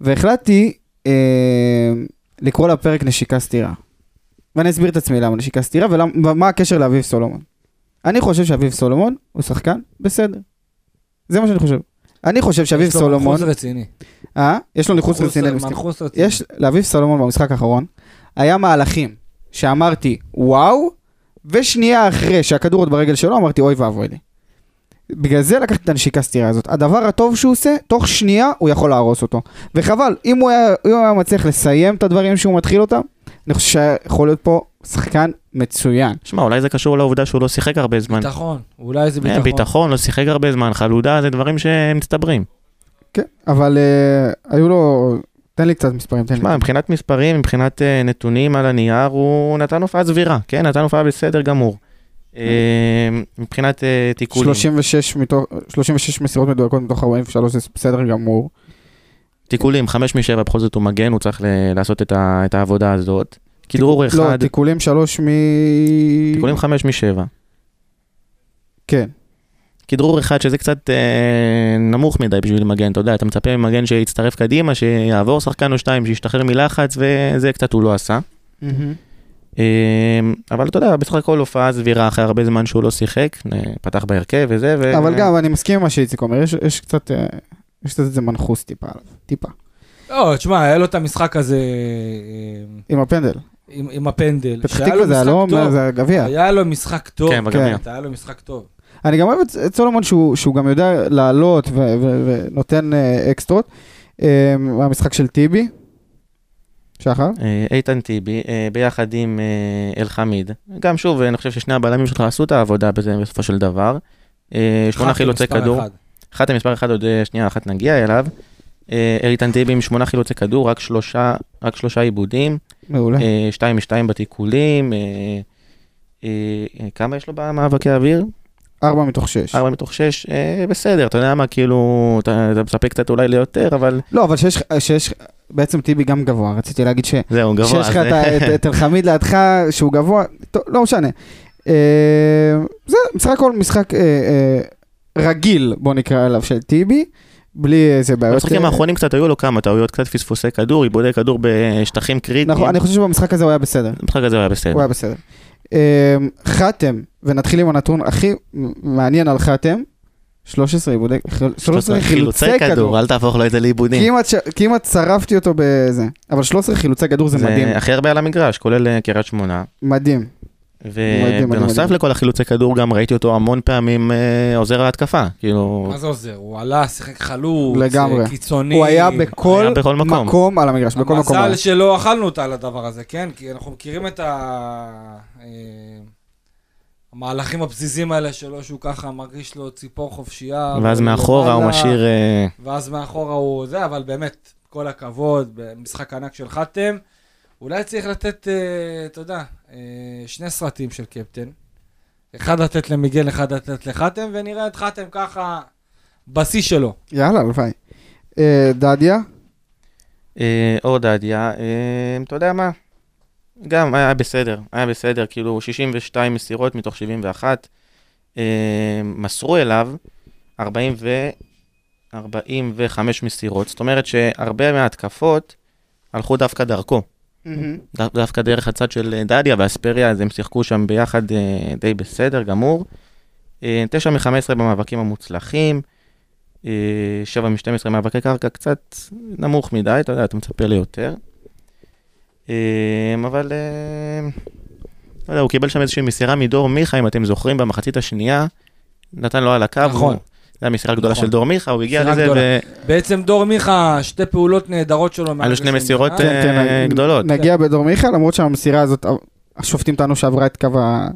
והחלטתי אה, לקרוא לפרק נשיקה סתירה. ואני אסביר את עצמי למה נשיקה סתירה ומה הקשר לאביב סולומון. אני חושב שאביב סולומון הוא שחקן בסדר. זה מה שאני חושב. אני חושב שאביב סולומון, יש לו מנחוס רציני. אה? יש לו ניחוס רציני. מנחוס רציני. יש לאביב סולומון במשחק האחרון, היה מהלכים שאמרתי וואו, ושנייה אחרי שהכדור עוד ברגל שלו אמרתי אוי ואבוי לי. בגלל זה לקחתי את הנשיקה סטירה הזאת. הדבר הטוב שהוא עושה, תוך שנייה הוא יכול להרוס אותו. וחבל, אם הוא היה, אם הוא היה מצליח לסיים את הדברים שהוא מתחיל אותם, אני חושב שיכול להיות פה שחקן מצוין. שמע, אולי זה קשור לעובדה שהוא לא שיחק הרבה זמן. ביטחון, אולי זה אה, ביטחון. ביטחון, לא שיחק הרבה זמן, חלודה, זה דברים שמצטברים. כן, אבל uh, היו לו... תן לי קצת מספרים, תן לי. שמע, מבחינת מספרים, מבחינת אה, נתונים על הנייר, הוא נתן הופעה סבירה, כן, נתן הופעה בסדר גמור. אה, מבחינת אה, תיקולים. 36, מתוך, 36 מסירות מדויקות מתוך 43 זה בסדר גמור. תיקולים, חמש משבע, בכל זאת הוא מגן, הוא צריך לעשות את ה- את העבודה הזאת. כדרור לא, אחד, תיקולים 3 מ... תיקולים חמש משבע. כן. כדרור אחד שזה קצת אה, נמוך מדי בשביל מגן, אתה יודע, אתה מצפה ממגן שיצטרף קדימה, שיעבור שחקן או שתיים, שישתחרר מלחץ, וזה קצת הוא לא עשה. אה, אבל אתה יודע, בסך הכל הופעה סבירה אחרי הרבה זמן שהוא לא שיחק, אה, פתח בהרכב וזה, ו... אבל גם, אני מסכים עם מה שאיציק אומר, יש, יש קצת, אה, יש קצת איזה מנחוס טיפה עליו, טיפה. לא, תשמע, היה לו את המשחק הזה אה, עם הפנדל. עם עם הפנדל. פתח לו תקווה זה היה משחק לא, טוב. זה הגביע. היה לו משחק טוב. כן, בגביע. היה לו משחק טוב. אני גם אוהב את, את סולומון שהוא, שהוא גם יודע לעלות ו, ו, ונותן אקסטרות. אה, המשחק של טיבי, שחר. אה, איתן טיבי, אה, ביחד עם אה, אלחמיד. גם שוב, אני חושב ששני הבלמים שלך עשו את העבודה בזה בסופו של דבר. שמונה חילוצי כדור. אחד. אחת המספר אחד עוד שנייה אחת נגיע אליו. איתן טיבי עם שמונה חילוצי כדור, רק שלושה, רק שלושה עיבודים, מעולה. שתיים משתיים בתיקולים. כמה יש לו במאבקי האוויר? ארבע מתוך שש. ארבע מתוך שש, אה, בסדר, אתה יודע מה, כאילו, אתה אתה מצפה קצת אולי ליותר, אבל לא, אבל שיש, שיש, בעצם טיבי גם גבוה, רציתי להגיד ש... זהו, גבוה. שיש לך זה- את את- אלחמיד לידך שהוא גבוה, טוב, לא משנה. אה, זה בסך הכל משחק אה, אה, רגיל, בוא נקרא עליו, של טיבי, בלי איזה בעיות. במשחקים אה, האחרונים קצת היו לו כמה טעויות, קצת פספוסי כדור, עיבודי כדור בשטחים קריטיים. נכון, אני חושב שבמשחק הזה הוא היה בסדר. המשחק הזה הוא היה בסדר. הוא היה בסדר. אה, חתם, ונתחיל עם הנתון הכי מעניין על חתם, 13 עיבודי, 13 חילוצי כדור. אל תהפוך לו את זה לעיבודים. כמעט שרפתי אותו בזה, אבל 13 חילוצי כדור זה מדהים, הכי הרבה על המגרש, כולל אה, קריית שמונה. מדהים. ובנוסף. לכל החילוצי כדור, גם ראיתי אותו המון פעמים אה, עוזר להתקפה. כאילו, מה זה עוזר? הוא עלה, שיחק חלוץ, לגמרי. אה, קיצוני. הוא היה בכל היה בכל מקום. מקום על המגרש, בכל מקום. המזל שלא אכלנו אותה על הדבר הזה, כן? כי אנחנו מכירים את ה... אה, המהלכים הפזיזים האלה שלו, שהוא ככה מרגיש לו ציפור חופשייה. ואז מאחורה הוא משאיר... ואז מאחורה הוא זה, אבל באמת, כל הכבוד, במשחק ענק של חתם. אולי צריך לתת, אתה יודע, שני סרטים של קפטן. אחד לתת למיגל, אחד לתת לחתם, ונראה את חתם ככה בשיא שלו. יאללה, הלוואי. אה, דדיה, אה, אור דדיה, אה, אתה יודע מה? גם היה בסדר, היה בסדר, כאילו 62 מסירות מתוך 71. אה, מסרו אליו 40 ו... 45 מסירות, זאת אומרת שהרבה מההתקפות הלכו דווקא דרכו. דו- דווקא דרך הצד של אה, דדיה ואספריה, אז הם שיחקו שם ביחד אה, די בסדר גמור. אה, 9 מ-15 במאבקים המוצלחים, אה, 7 מ-12 מאבקי קרקע קצת נמוך מדי, אתה יודע, אתה מצפה ליותר. אה, אבל, אה, לא יודע, הוא קיבל שם איזושהי מסירה מדור מיכה, אם אתם זוכרים, במחצית השנייה, נתן לו על הקו. נכון. הוא- זו המסירה הגדולה נכון. של דור מיכה, הוא הגיע מסירה לזה, גדולה. והיו בעצם דור מיכה, שתי פעולות נהדרות שלו. מהרגע שני מסירות. כן, כן, אה, גדולות. נגיע בדור מיכה, למרות שהמסירה הזאת, השופטים טענו שעברה את קו ה...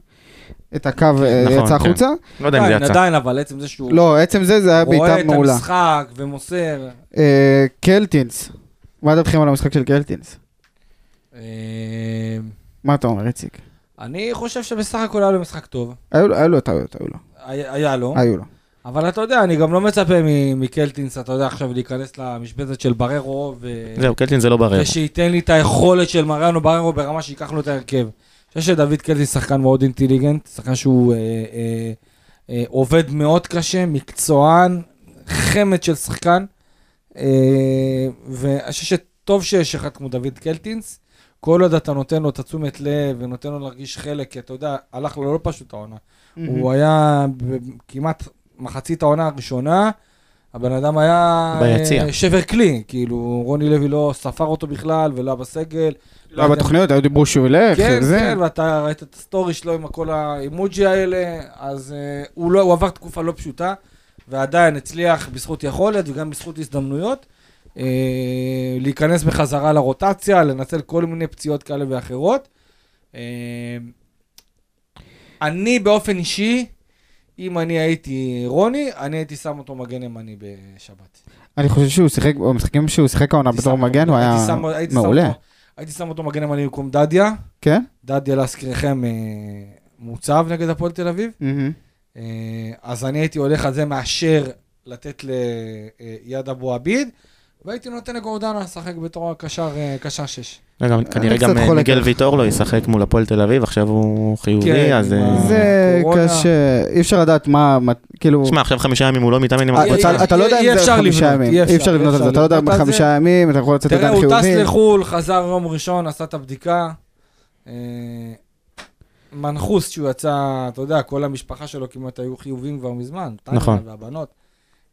את הקו, אה, נכון, יצא כן. החוצה. לא יודע אם זה יצא. עדיין, אבל עצם זה שהוא לא, עצם זה, זה היה רואה בעיטה את מעולה. המשחק ומוסר. אה, קלטינס, מה דעתכם על המשחק של קלטינס? אה, מה אתה אומר, איציק? אני חושב שבסך הכל היה לו משחק טוב. היו לו- היו לו טעויות, היו לו. היה היה לו. היו לו. אבל אתה יודע, אני גם לא מצפה מ- מקלטינס, אתה יודע, עכשיו להיכנס למשבצת של בררו, ו... זהו, קלטין זה לא ברר. ושייתן לי את היכולת של מריאנו בררו ברמה שייקח לו את ההרכב. אני חושב שדוד קלטינס שחקן מאוד אינטליגנט, שחקן שהוא אה, אה, אה, עובד מאוד קשה, מקצוען, חמד של שחקן, אה, ואני חושב שטוב שיש אחד כמו דוד קלטינס. כל עוד אתה נותן לו את התשומת לב ונותן לו להרגיש חלק, כי אתה יודע, הלך לו לא פשוט העונה. הוא היה כמעט מחצית העונה הראשונה, הבן אדם היה ביציע. אה, שבר כלי, כאילו רוני לוי לא ספר אותו בכלל ולא היה בסגל. לא, בתוכניות היו דיברו שהוא ילך, כן, זה. כן, ואתה ראית את הסטורי שלו עם כל האימוג'י האלה, אז אה, הוא, לא, הוא עבר תקופה לא פשוטה, ועדיין הצליח בזכות יכולת וגם בזכות הזדמנויות, אה, להיכנס בחזרה לרוטציה, לנצל כל מיני פציעות כאלה ואחרות. אה, אני באופן אישי, אם אני הייתי רוני, אני הייתי שם אותו מגן ימני בשבת. אני חושב שהוא שיחק, במשחקים שהוא שיחק העונה בתור מגן, הוא היה מעולה. הייתי שם אותו מגן ימני במקום דדיה. כן? דדיה להזכירכם אה, מוצב נגד הפועל תל אביב. אה, אז אני הייתי הולך על זה מאשר לתת ליד אבו עביד, והייתי נותן לגורדנה לשחק בתור הקשר אה, שש. לא, גם- כנראה גם אה, מיגל. ויטור לא ישחק מול הפועל תל אביב, עכשיו הוא חיובי, כן, אז... אה, זה. קשה, אי אפשר לדעת מה, כאילו... שמע, עכשיו חמישה ימים הוא לא מתאמן עם אה, הפועל. אתה- לא יודע אם זה חמישה ימים, אי אפשר, לבנות על זה, אתה לא יודע בחמישה זה. ימים, אתה יכול לצאת תראה, עדיין הוא טס חיובי. לחו"ל, חזר יום ראשון, עשה את הבדיקה. אה, מנחוס, שהוא יצא, אתה יודע, כל המשפחה שלו כמעט היו חיובים כבר מזמן. נכון. והבנות.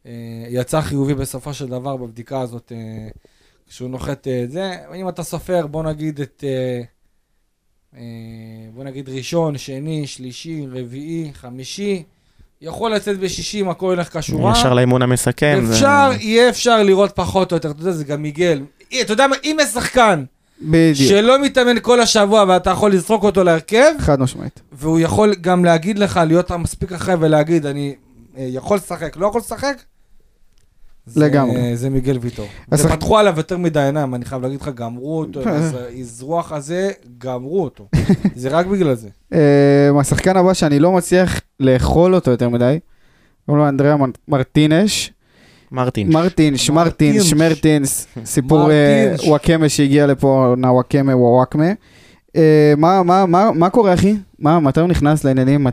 אה, יצא חיובי בסופו של דבר בבדיקה הזאת, אה, כשהוא נוחת אה, את זה. אם אתה סופר, בוא נגיד את... בוא נגיד ראשון, שני, שלישי, רביעי, חמישי. יכול לצאת בשישי אם הכל ילך כשורה. ישר לאימון המסכם. זה- אפשר, יהיה אפשר לראות פחות או יותר, אתה יודע, זה גם מיגל. אתה יודע מה, אם יש שחקן בדיוק, שלא מתאמן כל השבוע ואתה יכול לזרוק אותו להרכב, חד משמעית. והוא יכול גם להגיד לך, להיות מספיק אחראי ולהגיד, אני יכול לשחק, לא יכול לשחק, זה- לגמרי. זה מיגל ויטור. השחק- ופתחו עליו יותר מדי עיניים, אני חייב להגיד לך, גמרו אותו, אז האזרוח הזה, גמרו אותו. זה רק בגלל זה. אה, השחקן הבא שאני לא מצליח לאכול אותו יותר מדי, קוראים לו אנדריאה מר- מרטינש. מרטינש, מרטינש, מרטינש. מרטינס, סיפור אה. וואקמה שהגיע לפה, נא וואקמה וואקמה. אה, מה- מה- מה- מה קורה אחי? מה, מתי הוא נכנס לעניינים?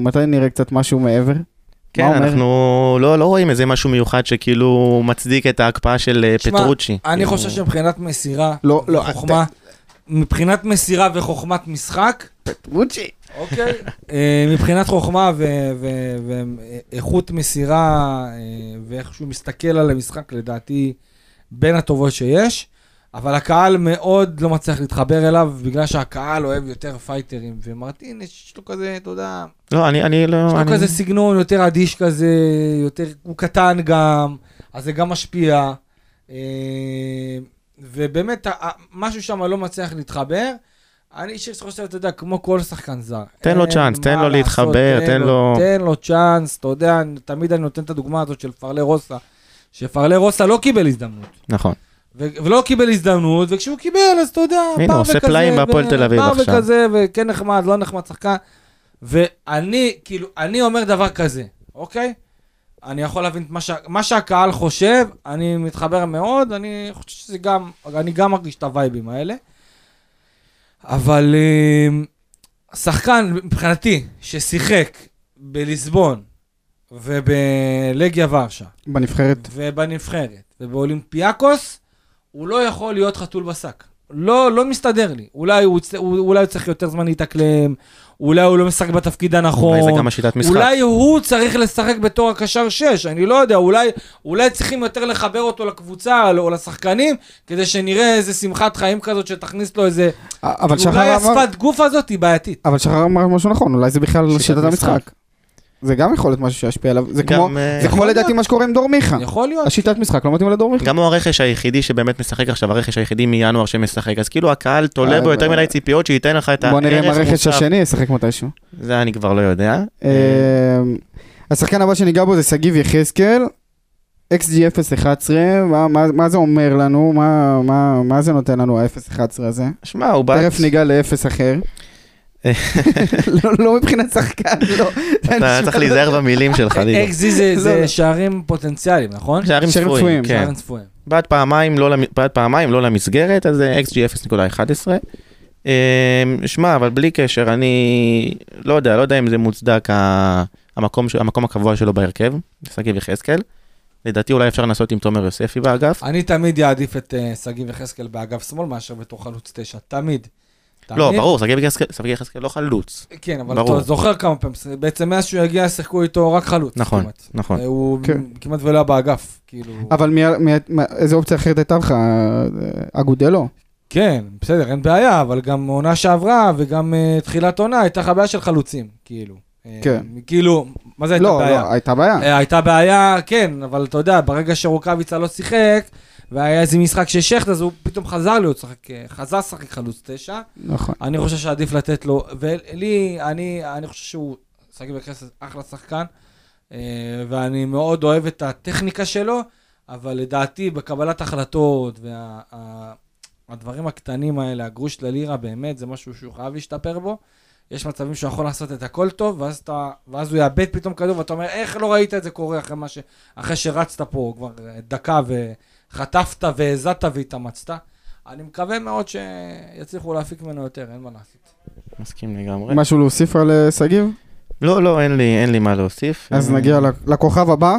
מתי נראה קצת משהו מעבר? כן, אומר? אנחנו לא, לא רואים איזה משהו מיוחד שכאילו מצדיק את ההקפאה של אה, שמע, פטרוצ'י. אני כאילו, חושב שמבחינת מסירה לא, לא, וחוכמה, מבחינת מסירה וחוכמת משחק, ווצ'י. אוקיי, אה, מבחינת חוכמה ואיכות מסירה אה, ואיך שהוא מסתכל על המשחק, לדעתי, בין הטובות שיש. אבל הקהל מאוד לא מצליח להתחבר אליו, בגלל שהקהל אוהב יותר פייטרים, ומרטין, יש לו כזה, אתה יודע, לא, אני, אני לא... יש לו אני... כזה סגנון יותר אדיש כזה, יותר, הוא קטן גם, אז זה גם משפיע. אה, ובאמת, ה- ה- משהו שם לא מצליח להתחבר. אני אישית חושב, אתה יודע, כמו כל שחקן זר. תן לו צ'אנס, תן לו להתחבר, תן לו- תן לו צ'אנס, אתה יודע, תמיד אני נותן את הדוגמה הזאת של פרלה רוסה, שפרלה רוסה לא קיבל הזדמנות. נכון. ולא קיבל הזדמנות, וכשהוא קיבל, אז אתה יודע, הנה, בא הוא עושה וכזה, פלאים בהפועל תל אביב עכשיו. וכזה, וכן נחמד, לא נחמד, שחקן. ואני, כאילו, אני אומר דבר כזה, אוקיי? אני יכול להבין את מה, שה- מה שהקהל חושב, אני מתחבר מאוד, אני חושב שזה גם, אני גם מרגיש את הווייבים האלה. אבל אה, שחקן, מבחינתי, ששיחק בליסבון ובלגיה ורשה, בנבחרת. ובנבחרת, ובאולימפיאקוס, הוא לא יכול להיות חתול בשק. לא, לא מסתדר לי. אולי הוא, אולי הוא צריך יותר זמן להתאקלם, אולי הוא לא משחק בתפקיד הנכון. אולי זה גם השיטת משחק. אולי הוא צריך לשחק בתור הקשר 6, אני לא יודע, אולי, אולי צריכים יותר לחבר אותו לקבוצה או לשחקנים, כדי שנראה איזה שמחת חיים כזאת שתכניס לו איזה... אבל שחר אולי אמר... השפת גוף הזאת היא בעייתית. אבל שחר אמר משהו נכון, אולי זה בכלל שיטת שיטת משחק. המשחק. זה גם יכול להיות משהו שישפיע עליו. זה גם, כמו, אה, זה כמו לדעתי. מה שקורה עם דור מיכה. יכול להיות. השיטת משחק לא מתאים לדור מיכה. גם הוא הרכש היחידי שבאמת משחק עכשיו, הרכש היחידי מינואר שמשחק, אז כאילו הקהל תולה בו אה, יותר אה, מדי ציפיות שייתן לך את הערך בוא נראה אם הרכש. השני ישחק מתישהו. זה אני כבר לא יודע. השחקן הבא שניגע בו זה שגיב יחזקאל, XG 011, מה- מה- מה זה אומר לנו? מה- מה מה זה נותן לנו ה-011 הזה? שמע, הוא בעט... תכף ניגע ל-0 אחר. לא- לא מבחינת שחקן, לא. אתה צריך להיזהר במילים שלך. אקזי זה- לא, לא. שערים פוטנציאליים, נכון? שערים צפויים, צפויים, כן. שערים צפויים. בעד פעמיים לא למסגרת, אז זה XG 0.11. אמ, שמע, אבל בלי קשר, אני לא יודע, לא יודע אם זה מוצדק המקום, המקום הקבוע שלו בהרכב, שגיב יחזקאל. לדעתי אולי אפשר לנסות עם תומר יוספי באגף. אני תמיד אעדיף את אה, שגיב יחזקאל באגף שמאל מאשר בתור חלוץ תשע, תמיד. לא. ברור, שגיב יחזקאל- לא חלוץ. כן, אבל. אתה זוכר כמה פעמים, בעצם מאז שהוא הגיע שיחקו איתו רק חלוץ. נכון. נכון. הוא כן. כמעט ולא היה באגף, כאילו. אבל איזה אופציה אחרת הייתה לך? אגודלו? כן, בסדר, אין בעיה, אבל גם עונה שעברה וגם אה, תחילת עונה הייתה לך בעיה של חלוצים, כאילו. אה, כן. כאילו, מה זה הייתה לא, בעיה? לא, הייתה בעיה. אה, הייתה בעיה, כן, אבל אתה יודע, ברגע שרוקאביצה לא שיחק, והיה איזה משחק של שכט, אז הוא פתאום חזר להיות שחק, אה, חזר לשחק חלוץ תשע. נכון. אני חושב שעדיף לתת לו, ולי, אני, אני חושב שהוא, שגיב יחזקאל אחלה שחקן, אה, ואני מאוד אוהב את הטכניקה שלו, אבל לדעתי בקבלת החלטות והדברים הקטנים האלה, הגרוש ללירה, באמת, זה משהו שהוא חייב להשתפר בו. יש מצבים שהוא יכול לעשות את הכל טוב, ואז, אתה, ואז הוא יאבד פתאום כדור, ואתה אומר, איך לא ראית את זה קורה אחרי, ש, אחרי שרצת פה כבר אה, דקה וחטפת והזעת והתאמצת. אני מקווה מאוד שיצליחו להפיק ממנו יותר, אין מה לעשות. מסכים לגמרי. משהו להוסיף על אה, שגיב? לא, לא, אין לי, אין לי מה להוסיף. אז אה, נגיע לכוכב הבא.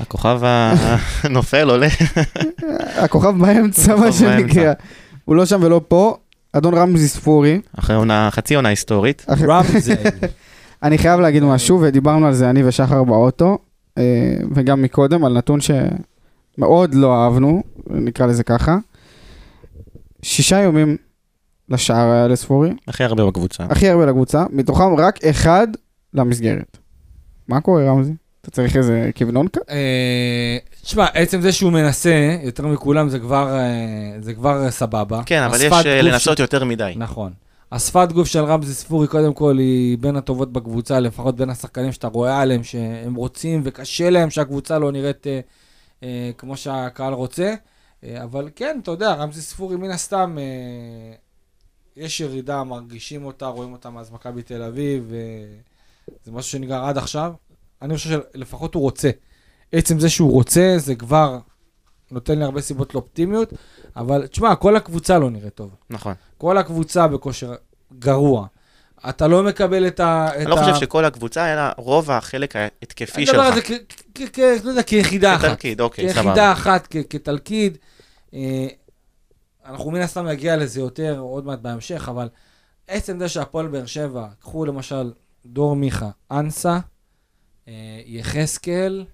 הכוכב הנופל עולה. הכוכב באמצע, מה. שנקרא. הוא לא שם ולא פה. אדון רמזי ספורי. אחרי עונה, חצי עונה היסטורית. רמזל. אני חייב להגיד משהו, ודיברנו על זה אני ושחר באוטו, אה, וגם מקודם, על נתון שמאוד לא אהבנו, נקרא לזה ככה. שישה יומים לשער היה לספורי, הכי הרבה בקבוצה. הכי הרבה לקבוצה, מתוכם רק אחד למסגרת. מה קורה רמזי? אתה צריך איזה כוונון כאן? אה, תשמע, עצם זה שהוא מנסה יותר מכולם זה כבר, אה, זה כבר סבבה. כן, אבל יש אה, לנסות של- יותר מדי. נכון. השפת גוף של רמזי ספורי, קודם כל, היא בין הטובות בקבוצה, לפחות בין השחקנים שאתה רואה עליהם, שהם רוצים וקשה להם שהקבוצה לא נראית אה, אה, כמו שהקהל רוצה. אה, אבל כן, אתה יודע, רמזי ספורי מן הסתם, אה, יש ירידה, מרגישים אותה, רואים אותה מאז מכבי תל אביב, אה, זה משהו שנגרר עד עכשיו. אני חושב שלפחות הוא רוצה. עצם זה שהוא רוצה, זה כבר נותן לי הרבה סיבות לאופטימיות, אבל תשמע, כל הקבוצה לא נראית טוב. נכון. כל הקבוצה בכושר גרוע. אתה לא מקבל את ה... את אני לא ה- חושב שכל הקבוצה, אלא רוב החלק ההתקפי אני מדבר על שלך. זה לא יודע, כיחידה אחת. כתלכיד, אוקיי, סבבה. כיחידה אחת, כתלכיד. אה, אנחנו מן הסתם נגיע לזה יותר עוד מעט בהמשך, אבל עצם זה שהפועל באר שבע, קחו למשל דור מיכה, אנסה, אה, יחזקאל,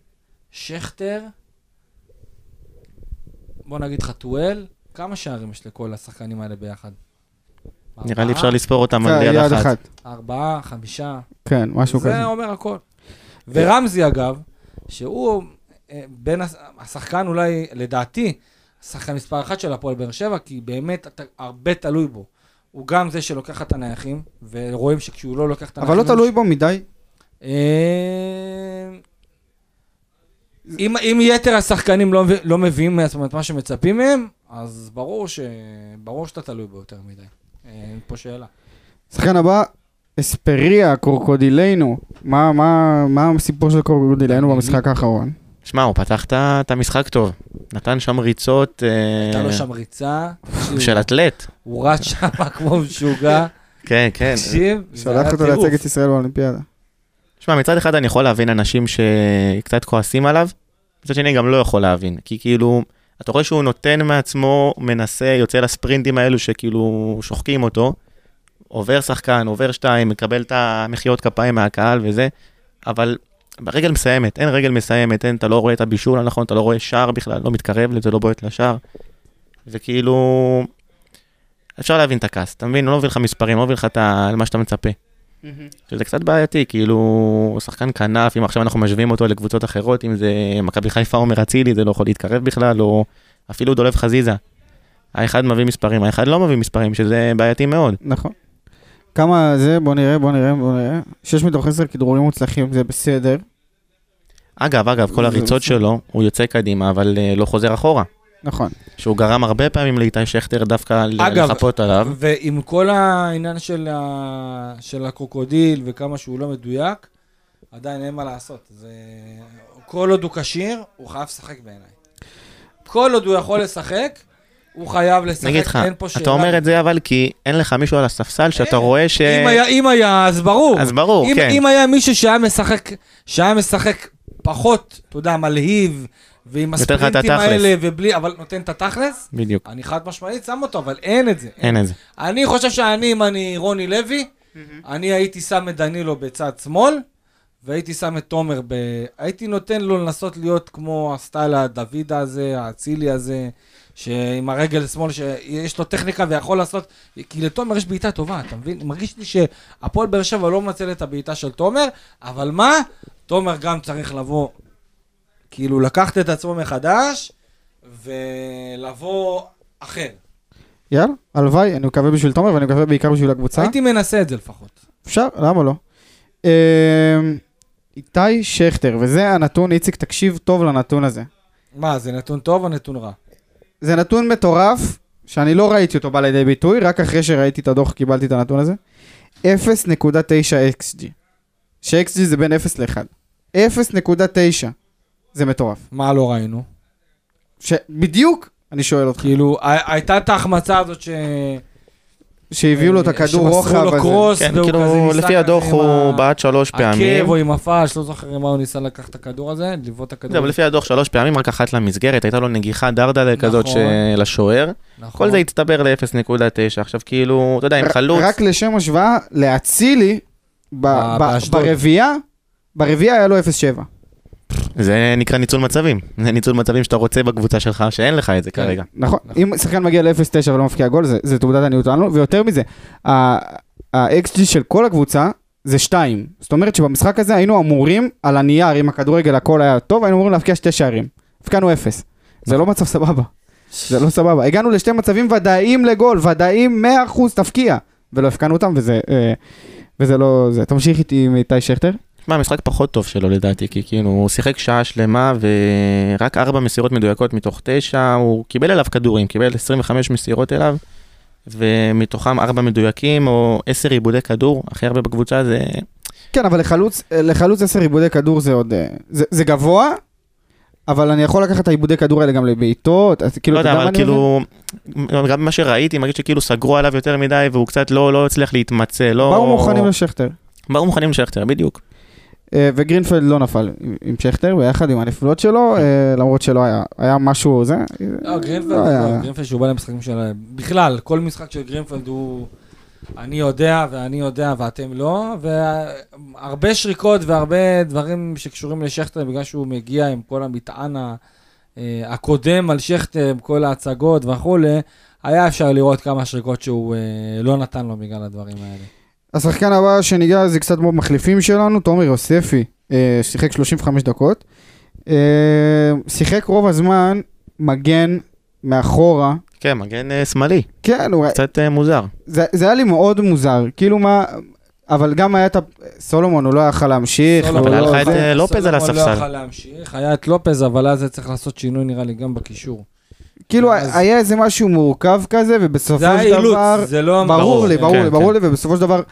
שכטר, בוא נגיד חתואל, כמה שערים יש לכל השחקנים האלה ביחד? נראה לי? אפשר לספור אותם על יד. אחת. ארבעה, חמישה. כן, משהו כזה. זה אומר הכל. ורמזי אגב, שהוא אה, בין הש- השחקן אולי, לדעתי, השחקן מספר אחת של הפועל באר שבע, כי באמת אתה הרבה תלוי בו. הוא גם זה שלוקח את הנייחים, ורואים שכשהוא לא לוקח את הנייחים... אבל לא תלוי בו מדי. אה, אם, אם יתר השחקנים לא, לא מביאים זאת אומרת, מה שמצפים מהם, אז ברור, ש... ברור שאתה תלוי בו יותר מדי. אה, אין פה שאלה. שחקן הבא, אספריה, קורקודילנו. מה- מה מה הסיפור של קורקודילנו במשחק האחרון? שמע, הוא פתח את המשחק טוב. נתן שם ריצות אה, הייתה לו שם ריצה, של אתלט. הוא רץ שם כמו משוגע, כן, כן. תקשיב, זה שלח היה אותו טירוף. לייצג את ישראל באולימפיאדה. שמע, מצד אחד אני יכול להבין אנשים שקצת כועסים עליו, מצד שני גם לא יכול להבין. כי כאילו, אתה רואה שהוא נותן מעצמו, מנסה, יוצא לספרינטים האלו שכאילו שוחקים אותו, עובר שחקן, עובר שתיים, מקבל את המחיאות כפיים מהקהל וזה, אבל ברגל מסיימת, אין רגל מסיימת, אין, אתה לא רואה את הבישול הנכון, אתה לא רואה שער בכלל, לא מתקרב לזה, לא בועט לשער. וכאילו, אפשר להבין את הכעס, אתה מבין? לא מביא לך מספרים, לא מביא לך את מה שאתה מצפה. שזה קצת בעייתי, כאילו, שחקן כנף, אם עכשיו אנחנו משווים אותו לקבוצות אחרות, אם זה מכבי חיפה עומר אצילי, זה לא יכול להתקרב בכלל, או אפילו דולב חזיזה. האחד מביא מספרים, האחד לא מביא מספרים, שזה בעייתי מאוד. נכון. כמה זה, בוא נראה, בוא נראה, בוא נראה. 6 מתוך 10 כדרורים מוצלחים, זה בסדר. אגב, אגב, כל הריצות. שלו, הוא יוצא קדימה, אבל אה, לא חוזר אחורה. נכון. שהוא גרם הרבה פעמים לאיתי שכטר דווקא אגב, לחפות עליו. ועם כל העניין של, ה... של הקרוקודיל וכמה שהוא לא מדויק, עדיין אין מה לעשות. זה... כל עוד הוא כשיר, הוא חייב לשחק בעיניי. כל עוד הוא יכול לשחק, הוא חייב לשחק, אגיד לך, אין פה שאלה. אתה אומר את זה אבל כי אין לך מישהו על הספסל שאתה אין. רואה ש... אם היה, אם היה, אז ברור. אז ברור, אם, כן. אם היה מישהו שהיה משחק, שהיה משחק פחות, אתה יודע, מלהיב, ועם הספרינטים. האלה, ובלי, אבל נותן את התכלס, בדיוק, אני חד משמעית שם אותו, אבל אין את זה. אין את זה. אני חושב שאני, אם אני רוני לוי, אני הייתי שם את דנילו בצד שמאל, והייתי שם את תומר ב... הייתי נותן לו לנסות להיות כמו הסטייל הדוד הזה, האצילי הזה, שעם הרגל שמאל, שיש לו טכניקה ויכול לעשות... כי לתומר יש בעיטה טובה, אתה מבין? מרגיש לי שהפועל באר שבע לא מנצל את הבעיטה של תומר, אבל מה? תומר גם צריך לבוא, כאילו לקחת את עצמו מחדש, ולבוא אחר. יאללה, הלוואי, אני מקווה בשביל תומר ואני מקווה בעיקר בשביל הקבוצה. הייתי מנסה את זה לפחות. אפשר, למה לא? אמ, איתי שכטר, וזה הנתון, איציק, תקשיב טוב לנתון הזה. מה, זה נתון טוב או נתון רע? זה נתון מטורף, שאני לא ראיתי אותו בא לידי ביטוי, רק אחרי שראיתי את הדוח קיבלתי את הנתון הזה. 0.9 XG. ש-XG זה בין 0 ל-1. 0.9. זה מטורף. מה לא ראינו? ש... בדיוק, אני שואל אותך. כאילו, הייתה את ההחמצה הזאת ש... שהביאו לו את הכדור שמסרו רוחב לו הזה. קרוס, כן, והוא כזה כאילו, ניסה לפי כזה הדוח הוא בעט שלוש פעמים. עקב או עם הפש, לא זוכר מה הוא ניסה לקחת את הכדור הזה, לבעוט את הכדור. זהו, לפי הדוח שלוש פעמים, רק אחת למסגרת, הייתה לו נגיחה דרדלה כזאת נכון. ש- לשוער. נכון. כל זה הצטבר ל-0.9. עכשיו כאילו, אתה יודע, עם חלוץ, רק לשם השוואה, לאצילי, באשדוד. ברביעייה, ברביעייה היה לו 0.7. זה נקרא ניצול מצבים. זה ניצול מצבים שאתה רוצה בקבוצה שלך, שאין לך את זה כן. כרגע. נכון, אם שחקן מגיע ל-0.9 ולא מפקיע גול, זה, תעודת עניות לנו, ויותר מזה, ה-XG של כל הקבוצה זה 2. זאת אומרת שבמשחק הזה היינו אמורים, על הנייר, אם הכדורגל הכל היה טוב, היינו אמורים להפקיע שתי שערים. הפקענו 0. זה לא מצב סבבה. זה לא סבבה. הגענו לשתי מצבים ודאיים לגול, ודאיים 100% תפקיע, ולא הפקענו אותם, וזה, אה, וזה לא... זה. תמשיך איתי עם איתי שכטר. מה, המשחק פחות טוב שלו לדעתי, כי כאילו, הוא שיחק שעה שלמה ורק ארבע מסירות מדויקות מתוך תשע, הוא קיבל אליו כדורים, קיבל 25 מסירות אליו, ומתוכם ארבע מדויקים, או עשר עיבודי כדור, הכי הרבה בקבוצה זה... כן, אבל לחלוץ, לחלוץ 10 עיבודי כדור זה עוד... אה, זה, זה גבוה, אבל אני יכול לקחת את האיבודי כדור האלה גם לבעיטות, אז כאילו, לא אתה יודע, מה אבל? כאילו, גם ממה שראיתי, מרגיש שכאילו סגרו עליו יותר מדי, והוא קצת לא לא הצליח להתמצא, לא... באו מוכנים לשכטר. באו מוכנים לשכטר, בדיוק. אה, וגרינפלד לא נפל עם, שכטר, ביחד עם הנפילות שלו, אה, למרות שלא היה, היה משהו זה. לא, גרינפלד, לא. לא, גרינפלד שהוא בא למשחקים של... בכלל, כל משחק של גרינפלד הוא... אני יודע ואני יודע ואתם לא, והרבה שריקות והרבה דברים שקשורים לשכטר בגלל שהוא מגיע עם כל המטען אה, הקודם על שכטר, עם כל ההצגות וכולי, היה אפשר לראות כמה שריקות שהוא אה, לא נתן לו בגלל הדברים האלה. השחקן הבא שניגע זה קצת כמו מחליפים שלנו, תומר יוספי, אה, שיחק 35 דקות. אה, שיחק רוב הזמן מגן מאחורה. כן, מגן אה, שמאלי, כן, הוא, קצת אה, מוזר. זה, זה היה לי מאוד מוזר, כאילו מה, אבל גם היה את ה... סולומון, הוא לא יכל להמשיך. אבל לא היה לך את, זה. אה, לופז על סולומון לא הספסל. יכל להמשיך, היה את לופז, אבל אז צריך לעשות שינוי נראה לי גם בקישור. כאילו אז- היה איזה משהו מורכב כזה, ובסופו זה היה של אילוץ, דבר... זה לא... ברור לי, ברור כן, לי, ברור כן. לי, ובסופו של דבר,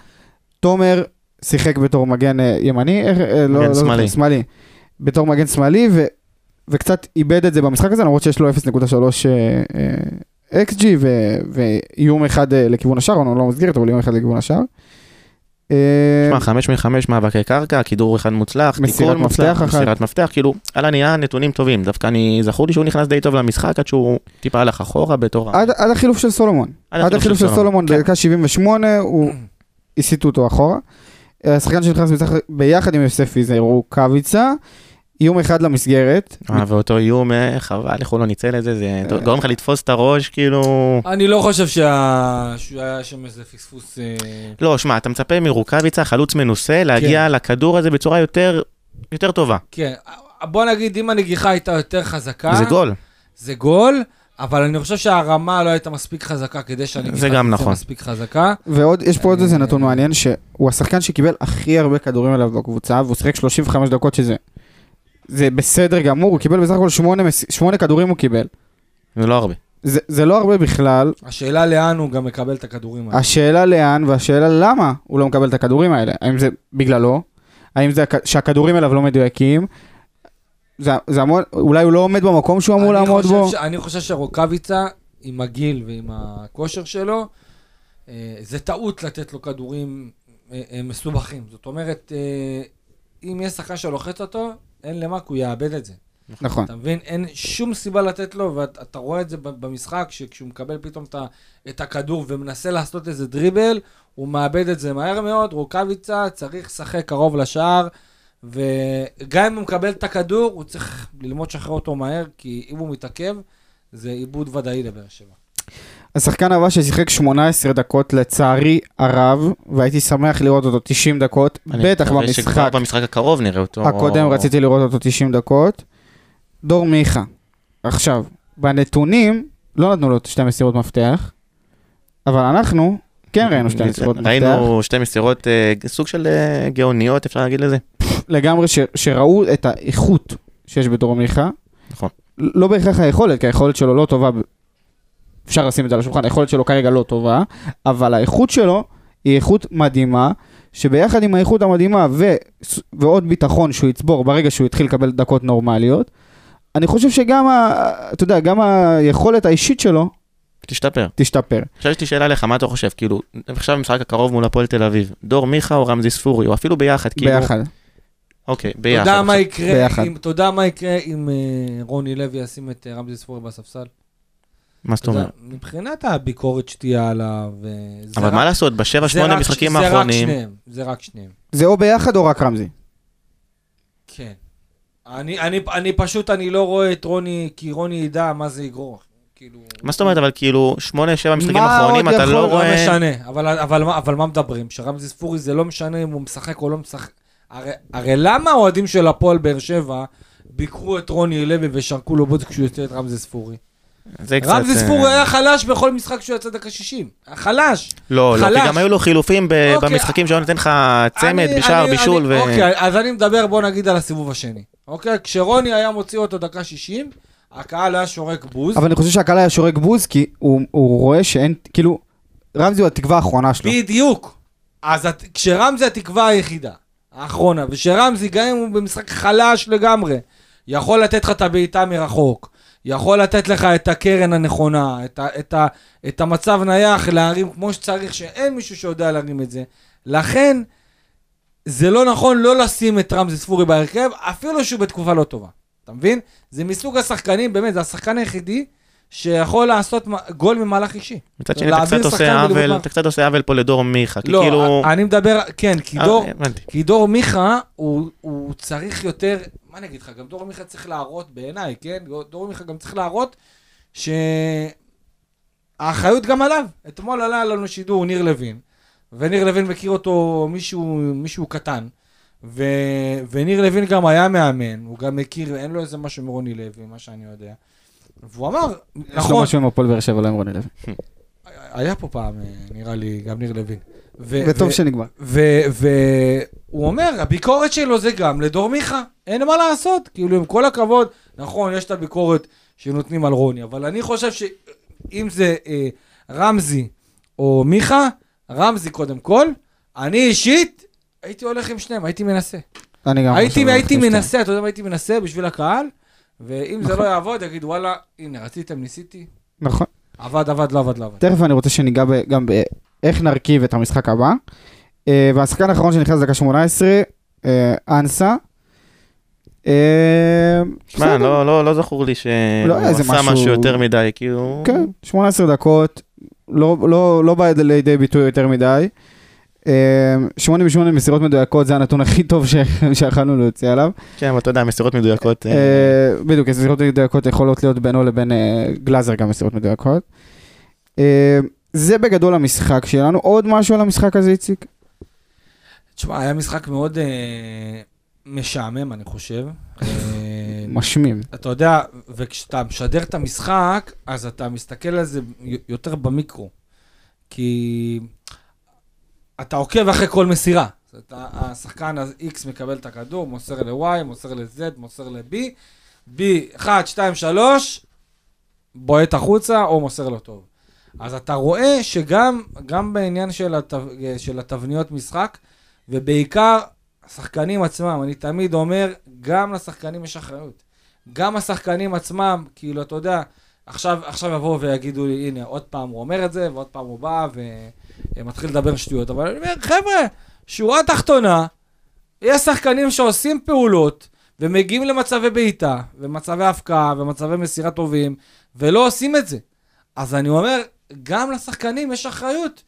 תומר שיחק בתור מגן אה, ימני, איך, אה, לא, מגן לא שמאלי. שמאלי, בתור מגן שמאלי, ו, וקצת איבד את זה במשחק הזה, למרות שיש לו 0.3 אה, XG ו- ואיום אחד אה, לכיוון השער, הוא לא מסגרת, אבל איום אחד לכיוון השער. אה, שמע, חמש מחמש מאבקי קרקע, כידור אחד מוצלח, מסירת תיקון מפתח אחת. מסירת מפתח, כאילו, על הנייר נתונים טובים. דווקא אני, זכור לי שהוא נכנס די טוב למשחק, עד שהוא טיפה הלך אחורה בתור... עד, עד החילוף של סולומון. עד החילוף של סולומון כן. בדקה 78, הוא הסיטו אותו אחורה. השחקן שנכנס בצח- ביחד עם יוספי זה רוקאביצה, איום אחד למסגרת. אה, ואותו איום, אה, חבל, איך הוא לא ניצל את זה, זה גורם לך לתפוס את הראש, כאילו... אני לא חושב שה... שהיה שם איזה פספוס... אה, לא, שמע, אתה מצפה מרוקאביצה, חלוץ מנוסה, להגיע לכדור הזה בצורה יותר יותר טובה. כן, בוא נגיד, אם הנגיחה הייתה יותר חזקה... זה גול. זה גול, אבל אני חושב שהרמה לא הייתה מספיק חזקה כדי שהנגיחה זה גם תצא נכון. מספיק חזקה. ועוד, יש פה עוד איזה אה, נתון מעניין, שהוא השחקן שקיבל הכי הרבה כדורים עליו בקבוצה, והוא שיחק 35 דקות שזה... זה בסדר גמור, הוא קיבל בסך הכל שמונה, מס- שמונה כדורים הוא קיבל. זה לא הרבה. זה, זה לא הרבה בכלל, השאלה לאן הוא גם מקבל את הכדורים האלה. השאלה לאן והשאלה למה הוא לא מקבל את הכדורים האלה. האם זה בגללו? האם זה הכ- שהכדורים אליו לא מדויקים? זה, זה המון, אולי הוא לא עומד במקום שהוא אמור לעמוד בו? ש- אני חושב שרוקאביצה, עם הגיל ועם הכושר שלו, אה, זה טעות לתת לו כדורים אה, אה, מסובכים. זאת אומרת, אם יש שחקן שלוחץ אותו, אין למה, כי הוא יאבד את זה. נכון. אתה מבין? אין שום סיבה לתת לו, ואתה רואה את זה במשחק, שכשהוא מקבל פתאום את הכדור ומנסה לעשות איזה דריבל, הוא מאבד את זה מהר מאוד. רוקאביצה צריך לשחק קרוב לשער, וגם אם הוא מקבל את הכדור, הוא צריך ללמוד לשחרר אותו מהר, כי אם הוא מתעכב, זה עיבוד ודאי לבאר שבע. השחקן הבא ששיחק 18 דקות לצערי הרב, והייתי שמח לראות אותו 90 דקות, אני בטח מקווה במשחק שכבר במשחק הקרוב נראה אותו. הקודם רציתי לראות אותו 90 דקות. דור מיכה. עכשיו, בנתונים לא נתנו לו שתי מסירות מפתח, אבל אנחנו כן ראינו שתי מסירות מפתח. ראינו שתי מסירות, אה, סוג של אה, גאוניות, אפשר להגיד לזה. לגמרי שראו את האיכות שיש בדור מיכה. נכון. לא בהכרח היכולת, כי היכולת שלו לא טובה, אפשר לשים את זה על השולחן, היכולת שלו כרגע לא טובה, אבל האיכות שלו היא איכות מדהימה, שביחד עם האיכות המדהימה ו, ועוד ביטחון שהוא יצבור ברגע שהוא יתחיל לקבל דקות נורמליות, אני חושב שגם, ה, אתה יודע, גם היכולת האישית שלו תשתפר. תשתפר. עכשיו יש לי שאלה לך, מה אתה חושב? כאילו, עכשיו במשחק הקרוב מול הפועל תל אביב, דור מיכה או רמזי ספורי, או אפילו ביחד, כאילו... ביחד. אוקיי, אתה ביחד. יודע מה יקרה ביחד. אם- יודע מה יקרה אם אה, רוני לוי ישים את אה, רמזי ספורי בספסל? מה זאת אומרת? מבחינת הביקורת שתהיה עליו, אה, אבל רק- מה לעשות, בשבע, שמונה משחקים זה רק האחרונים, שניהם, זה רק שניהם. זה או ביחד או רק רמזי. כן. אני, אני, אני פשוט, אני לא רואה את רוני, כי רוני ידע מה זה יגרור. כאילו... מה זאת אומרת, אבל כאילו, שמונה, שבע משחקים מה האחרונים, עוד אתה יכול- לא לא לא רואה... משנה, אבל, אבל, מה- אבל מה מדברים? שרמזי ספורי זה לא משנה אם הוא משחק או לא משחק. הרי, הרי למה האוהדים של הפועל באר שבע ביקרו את רוני לוי ושרקו לו בוץ כשהוא יוצא את רמזי ספורי? זה קצת... רמזי אה, ספורי היה חלש בכל משחק שהוא יצא דקה 60. היה חלש. לא, לא. כי גם היו לו חילופים ב- אוקיי, במשחקים שהיו נותן לך צמד, אני- בשער, אני- בישול, אני- ו... אוקיי, אז אני מדבר, בוא נגיד על הסיבוב השני. אוקיי? כשרוני היה מוציא אותו דקה 60, הקהל היה שורק בוז. אבל אני חושב שהקהל היה שורק בוז, כי הוא, הוא רואה שאין, כאילו, רמזי הוא התקווה האחרונה שלו. בדיוק. אז את, כשרמזי התקווה היחידה, האחרונה, ושרמזי, גם אם הוא במשחק חלש לגמרי, יכול לתת לך את הבעיטה מרחוק, יכול לתת לך את הקרן הנכונה, את, ה, את, ה, את המצב נייח להרים כמו שצריך, שאין מישהו שיודע להרים את זה. לכן, זה לא נכון לא לשים את רמזי ספורי בהרכב, אפילו שהוא בתקופה לא טובה. אתה מבין? זה מסוג השחקנים, באמת, זה השחקן היחידי שיכול לעשות גול ממהלך אישי. מצד שני, אתה קצת עושה עוול, אתה קצת עושה עוול פה לדור מיכה, כי לא, כאילו... אני מדבר, כן, כי אה, דור. כי דור מיכה, הוא, הוא צריך יותר, מה אני אגיד לך, גם דור מיכה צריך להראות בעיניי, כן? דור מיכה גם צריך להראות שהאחריות גם עליו. אתמול עלה לנו שידור ניר לוין, וניר לוין מכיר אותו מישהו, מישהו קטן, ו, וניר לוין גם היה מאמן, הוא גם מכיר, אין לו איזה משהו מרוני לוי, מה שאני יודע. והוא אמר, יש לו נכון, משהו עם הפועל באר שבע, לא עם רוני לוי. היה פה פעם, אה, נראה לי, גם ניר לוין. ו- וטוב ו- שנגמר. והוא אומר, הביקורת שלו זה גם לדור מיכה, אין מה לעשות. כאילו, עם כל הכבוד, נכון, יש את הביקורת שנותנים על רוני, אבל אני חושב שאם זה אה, רמזי או מיכה, רמזי קודם כל, אני אישית הייתי הולך עם שניהם, הייתי מנסה. אני גם הייתי, חושב הייתי מנסה, אתה יודע מה הייתי מנסה בשביל הקהל, ואם זה נכון. לא יעבוד, יגיד וואלה, הנה, רציתם, ניסיתי. נכון. עבד, עבד, לא עבד, לא עבד. תכף אני רוצה שניגע ב- גם באיך נרכיב את המשחק הבא. אה, והשחקן האחרון שנכנס לדקה 18, אה, אנסה. אה, שמע. לא, לא, לא זכור לי שהוא לא עשה משהו- משהו יותר מדי, כאילו... כן, 18 דקות, לא, לא, לא בא לידי ביטוי יותר מדי. אה, 8 מ-8 מסירות מדויקות, זה הנתון הכי טוב ש- שיכולנו להוציא עליו. כן, אבל אתה יודע, מסירות מדויקות. אה, אה, בדיוק, מסירות מדויקות יכולות להיות בינו לבין אה, גלאזר גם מסירות מדויקות. אה, זה בגדול המשחק שלנו. עוד משהו על המשחק הזה, איציק? תשמע, היה משחק מאוד אה, משעמם, אני חושב. אה, משמים. אתה יודע, וכשאתה משדר את המשחק, אז אתה מסתכל על זה יותר במיקרו. כי אתה עוקב אחרי כל מסירה. זאת אומרת, השחקן ה-X מקבל את הכדור, מוסר ל-Y, מוסר ל-Z, מוסר ל-B, B, 1, 2, 3, בועט החוצה או מוסר לו טוב. אז אתה רואה שגם גם בעניין של, התו, של התבניות משחק, ובעיקר השחקנים עצמם, אני תמיד אומר, גם לשחקנים יש אחריות. גם השחקנים עצמם, כאילו, אתה יודע, עכשיו, עכשיו יבואו ויגידו לי, הנה, עוד פעם הוא אומר את זה, ועוד פעם הוא בא ומתחיל לדבר שטויות. אבל אני אומר, חבר'ה, שורה תחתונה, יש שחקנים שעושים פעולות, ומגיעים למצבי בעיטה, ומצבי הפקעה, ומצבי מסירה טובים, ולא עושים את זה. אז אני אומר, גם לשחקנים יש אחריות.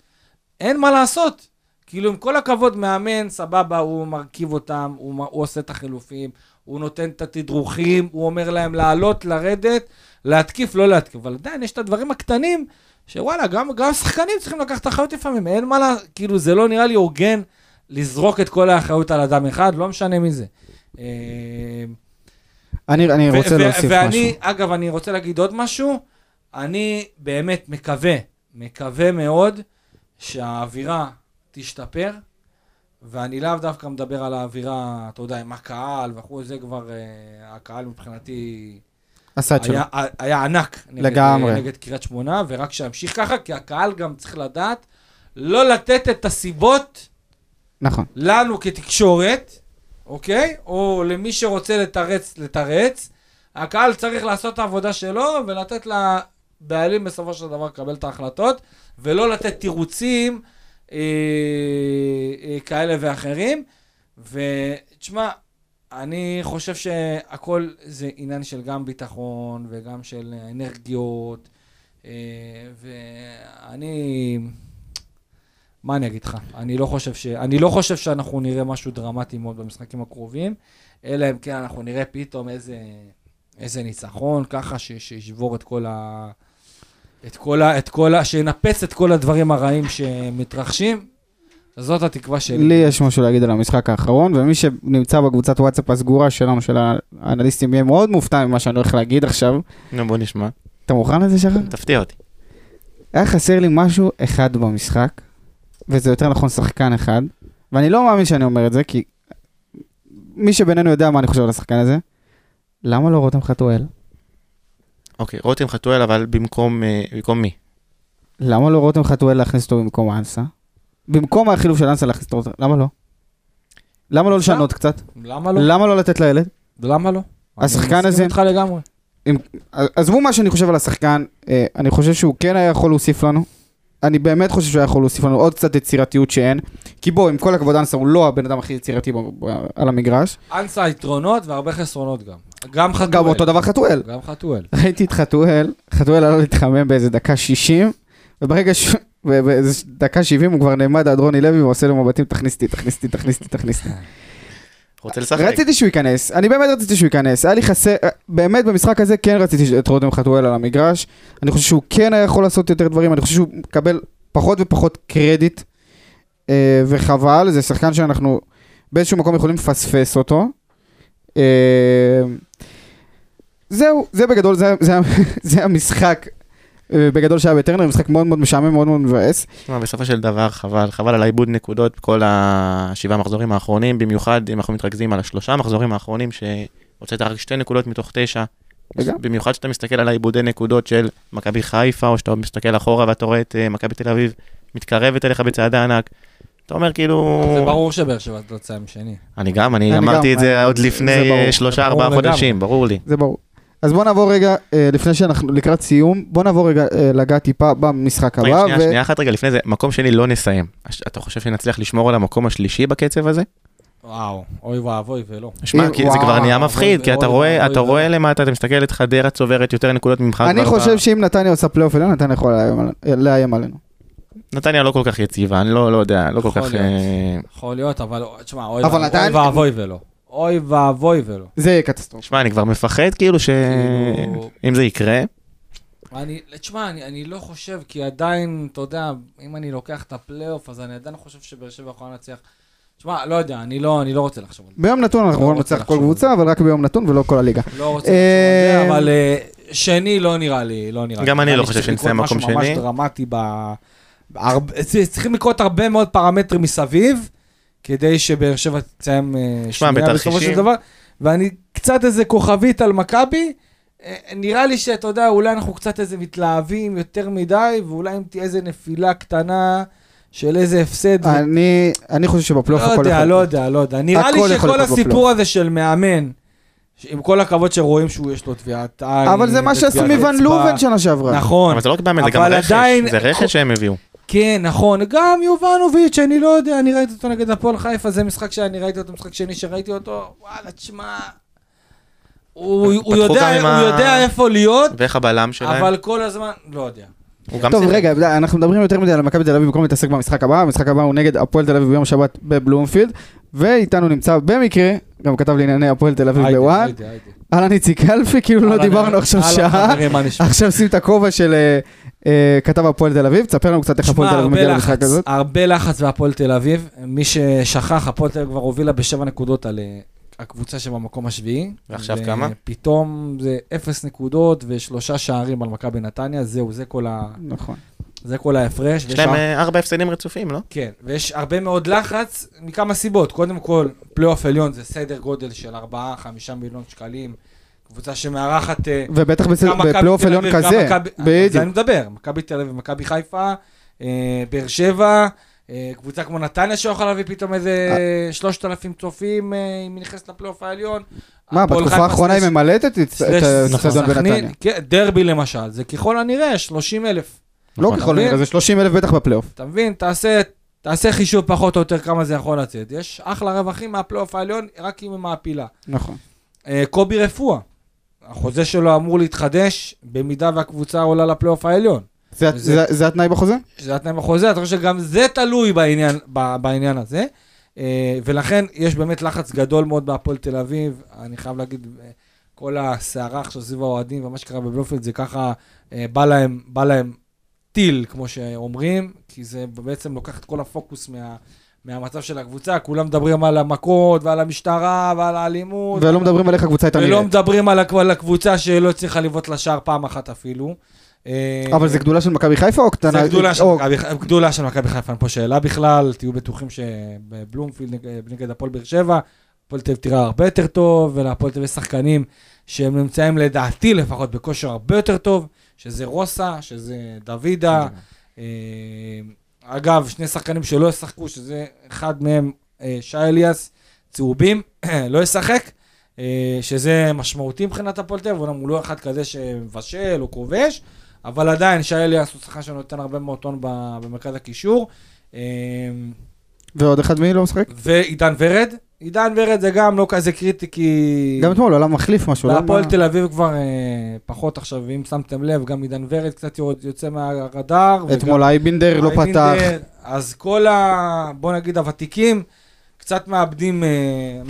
אין מה לעשות. כאילו, עם כל הכבוד, מאמן, סבבה, הוא מרכיב אותם, הוא, הוא עושה את החילופים, הוא נותן את התדרוכים, הוא אומר להם לעלות, לרדת, להתקיף, לא להתקיף. אבל עדיין יש את הדברים הקטנים, שוואלה, גם, גם שחקנים צריכים לקחת אחריות לפעמים, אין מה לה... כאילו, זה לא נראה לי הוגן לזרוק את כל האחריות על אדם אחד, לא משנה מי זה. אה, אני, אני רוצה להוסיף ואני, משהו. אגב, אני רוצה להגיד עוד משהו. אני באמת מקווה, מקווה מאוד שהאווירה תשתפר, ואני לאו דווקא מדבר על האווירה, אתה יודע, עם הקהל וכו', זה כבר, uh, הקהל מבחינתי עשה את שלו. היה, ענק נגד, לגמרי. אה, נגד קריית שמונה, ורק שימשיך ככה, כי הקהל גם צריך לדעת לא לתת את הסיבות נכון. לנו כתקשורת, אוקיי? או למי שרוצה לתרץ, לתרץ. הקהל צריך לעשות את העבודה שלו ולתת לבעלים בסופו של דבר לקבל את ההחלטות, ולא לתת תירוצים אה, אה, כאלה ואחרים. ותשמע, אני חושב שהכל זה עניין של גם ביטחון וגם של אנרגיות, אה, ואני... מה אני אגיד לך? אני לא חושב, ש... אני לא חושב שאנחנו נראה משהו דרמטי מאוד במשחקים הקרובים, אלא אם כן אנחנו נראה פתאום איזה, איזה ניצחון, ככה ש... שישבור את כל ה... את כל ה... את כל ה... שינפץ את כל הדברים הרעים שמתרחשים. זאת התקווה שלי. לי יש משהו להגיד על המשחק האחרון, ומי שנמצא בקבוצת וואטסאפ הסגורה שלנו, של האנליסטים, יהיה מאוד מופתע ממה שאני הולך להגיד עכשיו. נו, בוא נשמע. אתה מוכן לזה, שחר? תפתיע אותי. היה חסר לי משהו אחד במשחק, וזה יותר נכון שחקן אחד, ואני לא מאמין שאני אומר את זה, כי מי שבינינו יודע מה אני חושב על השחקן הזה. למה לא רותם חתואל? אוקיי, רותם חתואל, אבל במקום, אה, במקום מי? למה לא רותם חתואל להכניס אותו במקום אנסה? במקום החילוף של אנסה להכניס אותו, למה לא? למה לא? לשנות קצת? למה לא? למה לא לתת לילד? למה לא? השחקן אני הזה- מסכים איתך לגמרי. עזבו מה שאני חושב על השחקן, אה, אני חושב שהוא כן היה יכול להוסיף לנו. אני באמת חושב שהוא היה יכול להוסיף לנו עוד קצת יצירתיות שאין. כי בוא, עם כל הכבוד, אנסה הוא לא הבן אדם הכי יצירתי ב- ב- על המגרש. אנסה יתרונות והרבה חסרונות גם. גם חתואל. גם אותו דבר חתואל. גם חתואל. ראיתי את חתואל, חתואל עלה להתחמם באיזה דקה 60, וברגע ש... ובאיזה דקה 70 הוא כבר נעמד עד רוני לוי ועושה לו מבטים, תכניס אותי, תכניס אותי, תכניס אותי, תכניס אותי. רוצה לשחק? רציתי שהוא ייכנס, אני באמת רציתי שהוא ייכנס, היה לי חסר, באמת במשחק הזה כן רציתי את רותם חתואל על המגרש, אני חושב שהוא כן היה יכול לעשות יותר דברים, אני חושב שהוא מקבל פחות ופחות קרדיט, אה, וחבל, זה שחקן שאנחנו באיזשהו מקום יכולים לפספס אותו. אה, זהו, זה בגדול, זה, זה, זה המשחק בגדול שהיה בטרנר, משחק מאוד מאוד משעמם, מאוד מאוד מבאס. תשמע, בסופו של דבר חבל, חבל על העיבוד נקודות בכל השבעה מחזורים האחרונים, במיוחד אם אנחנו מתרכזים על השלושה מחזורים האחרונים שהוצאת רק שתי נקודות מתוך תשע. במיוחד שאתה מסתכל על העיבודי נקודות של מכבי חיפה, או שאתה מסתכל אחורה ואתה רואה את אה, מכבי תל אביב מתקרבת אליך בצעדי ענק. אתה אומר כאילו... זה ברור שבאר שבע תוצאה עם שני. אני גם, אני אמרתי את זה אה, עוד לפני. אה, שלושה ארבעה. חודשים, ברור לי. זה ברור. אז בוא נעבור רגע, אה, לפני שאנחנו לקראת סיום, בוא נעבור רגע אה, לגעת טיפה במשחק רגע, הבא. שנייה, ו- שנייה אחת רגע לפני זה, מקום שני לא נסיים. אתה חושב שנצליח לשמור על המקום השלישי בקצב הזה? וואו, אוי ואבוי ולא. שמע, כי זה כבר נהיה מפחיד, כי אתה רואה, אתה. רואה למטה, אתה מסתכל את חדרה צוברת יותר נקודות ממך. אני חושב שאם נתניה עושה פלייאוף עליון, נתניה יכולה לאיים על- לאיים עלינו. נתניה לא כל כך יציבה, אני לא לא יודע, לא כל כך... אה, יכול להיות, אבל תשמע, אוי ואבוי ולא. אוי ואבוי ולא. זה יהיה קטסטרופה. שמע, אני כבר מפחד כאילו ש... כאילו- אם זה יקרה, אני, תשמע, אני, אני לא חושב, כי עדיין, אתה יודע, אם אני לוקח את הפלייאוף, אז אני עדיין חושב שבאר שבע יכולה לנצח. תשמע, לא יודע, אני לא, אני לא רוצה לחשוב על זה. ביום נתון אנחנו לא יכולים לנצח כל קבוצה, אבל רק ביום נתון ולא כל הליגה. לא רוצה אה, לחשוב על זה, אבל אה, שני לא נראה לי, לא נראה לי. גם אני לא חושב שנסיים לקרות מקום משהו ממש שני. דרמטי ב... צריכים לקרות הרבה מאוד פרמטרים מסביב, כדי שבאר שבע תסיים אה, שנייה בסופו של דבר, ואני קצת איזה כוכבית על מכבי, אה, נראה לי שאתה יודע, אולי אנחנו קצת איזה מתלהבים יותר מדי, ואולי אם תהיה איזה נפילה קטנה של איזה הפסד. ו- אני, אני חושב שבפלייאוף לא הכל יודע, יכול לא לקרות. יודע, לא יודע. נראה לי שכל הסיפור. הזה של מאמן, ש- עם כל הכבוד שרואים שהוא יש לו טביעת עין. אבל זה מה שעשו מוון. לובן שנה שעברה. נכון. אבל זה לא רק מאמן, זה גם אבל רכש, עדיין- זה רכש שהם הביאו. כן, נכון, גם יובנוביץ', אני לא יודע, אני ראיתי אותו נגד הפועל חיפה, זה משחק שאני ראיתי אותו, משחק שני שראיתי אותו, וואלה, תשמע, הוא, יודע, הוא ה- יודע איפה להיות, ואיך הבלם שלהם? אבל כל הזמן, לא יודע. טוב. רגע, אנחנו מדברים יותר מדי על מכבי תל אביב במקום להתעסק במשחק הבא. המשחק הבא הוא נגד הפועל תל אביב ביום שבת בבלומפילד, ואיתנו נמצא במקרה, גם כתב לענייני הפועל תל אביב בוואן. אהלן איציק קלפי, כאילו לא דיברנו עכשיו שעה. עכשיו שים את הכובע של אה, כתב הפועל תל אביב, תספר לנו קצת איך הפועל תל אביב מגיע למשחק הזאת. הרבה לחץ בהפועל תל אביב. מי ששכח, הפועל תל אביב כבר הובילה בשבע נקודות על אה, הקבוצה שבמקום השביעי. ועכשיו כמה? פתאום זה אפס נקודות ושלושה שערים על מכבי נתניה, זהו, זה כל, ה... נכון. זה כל ההפרש. יש להם אה, ארבע הפסדים רצופים, לא? כן, ויש הרבה מאוד לחץ מכמה סיבות. קודם כל, פלייאוף עליון זה סדר גודל של 4-5 מיליון שקלים. קבוצה שמארחת... אה, ובטח בפלייאוף עליון כזה, בדיוק. זה אני מדבר, מכבי תל אביב, מכבי חיפה, אה, באר שבע, אה, קבוצה כמו נתניה שיכולה להביא פתאום איזה 3,000 צופים, אם היא נכנסת לפלייאוף העליון. מה, בתקופה האחרונה היא ממלאת את האצטדיון סכנין, בנתניה. כן, דרבי למשל, זה ככל הנראה 30 אלף. לא נכון, ככל הנראה? זה 30 אלף בטח בפלייאוף. אתה מבין? תעשה, תעשה חישוב פחות או יותר כמה זה יכול לצאת. יש אחלה רווחים מהפלייאוף העליון, רק אם היא מעפילה. נכון. קובי רפואה, החוזה שלו אמור להתחדש במידה והקבוצה עולה לפלייאוף העליון. זה- זה- זה זה התנאי בחוזה? שזה התנאי בחוזה, אתה חושב שגם זה תלוי בעניין, ב- בעניין הזה. אה, ולכן יש באמת לחץ גדול מאוד בהפועל תל אביב. אני חייב להגיד, אה, כל הסערה עכשיו סביב האוהדים ומה שקרה בבלומפילד זה ככה, אה, בא להם, בא להם טיל, כמו שאומרים, כי זה בעצם לוקח את כל הפוקוס מה... מהמצב של הקבוצה, כולם מדברים על המכות ועל המשטרה ועל האלימות. ולא מדברים על איך הקבוצה הייתה ולא נראית. מדברים על הקב- על הקבוצה שלא הצליחה לבעוט לשער פעם אחת אפילו. אה, אבל זה גדולה של מכבי חיפה או קטנה? זה גדולה של או- מכבי חיפה, גדולה של מכבי חיפה, אין פה שאלה בכלל, תהיו בטוחים שבבלומפילד נגד- נגד הפועל באר שבע, הפועל תל אביב תראה הרבה יותר טוב, ולהפועל תל אביב יש שחקנים שהם נמצאים לדעתי לפחות בכושר הרבה יותר טוב, שזה רוסה, שזה דוידה. אגב, שני שחקנים שלא ישחקו, שזה אחד מהם אה, שי אליאס, צהובים, לא ישחק, אה, שזה משמעותי מבחינת הפועל תל אביב, אומנם הוא לא אחד כזה שמבשל או כובש, אבל עדיין שי אליאס הוא שחקן שנותן הרבה מאוד טון במרכז הקישור. אה, ועוד אחד מי לא משחק? ועידן ורד, עידן ורד זה גם לא כזה קריטי, כי... גם אתמול עולם מחליף משהו. לא? והפועל מה- תל אביב כבר אה, פחות עכשיו, אם שמתם לב, גם עידן ורד קצת יוצא מהרדאר. אתמול אייבינדר לא פתח. אז כל ה... בוא נגיד הוותיקים, קצת מאבדים, אה,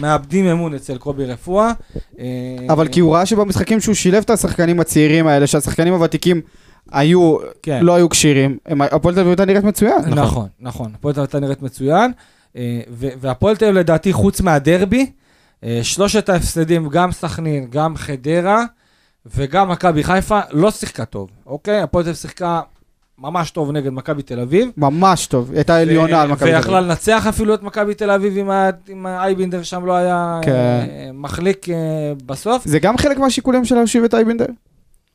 מאבדים אמון אצל קובי רפואה. אה, אבל כי הוא ראה שבמשחקים שהוא שילב את השחקנים הצעירים האלה, שהשחקנים הוותיקים היו, כן. לא היו כשירים, הפועל תל אביב הייתה נראית מצוין. נכון, נכון. הפועל תל אביב הייתה נראית מצוין. אה, והפועל תל אביב לדעתי, חוץ מהדרבי, אה, שלושת ההפסדים, גם סכנין, גם חדרה וגם מכבי חיפה, לא שיחקה טוב, אוקיי? הפועל תל אביב שיחקה ממש טוב נגד מכבי תל אביב. ממש טוב, היא הייתה עליונה על מכבי תל ויכלה אביב. לנצח אפילו את מכבי תל אביב אם האייבינדר שם לא היה כן. אה, מחליק אה, בסוף. זה גם חלק מהשיקולים של להושיב את אייבינדר?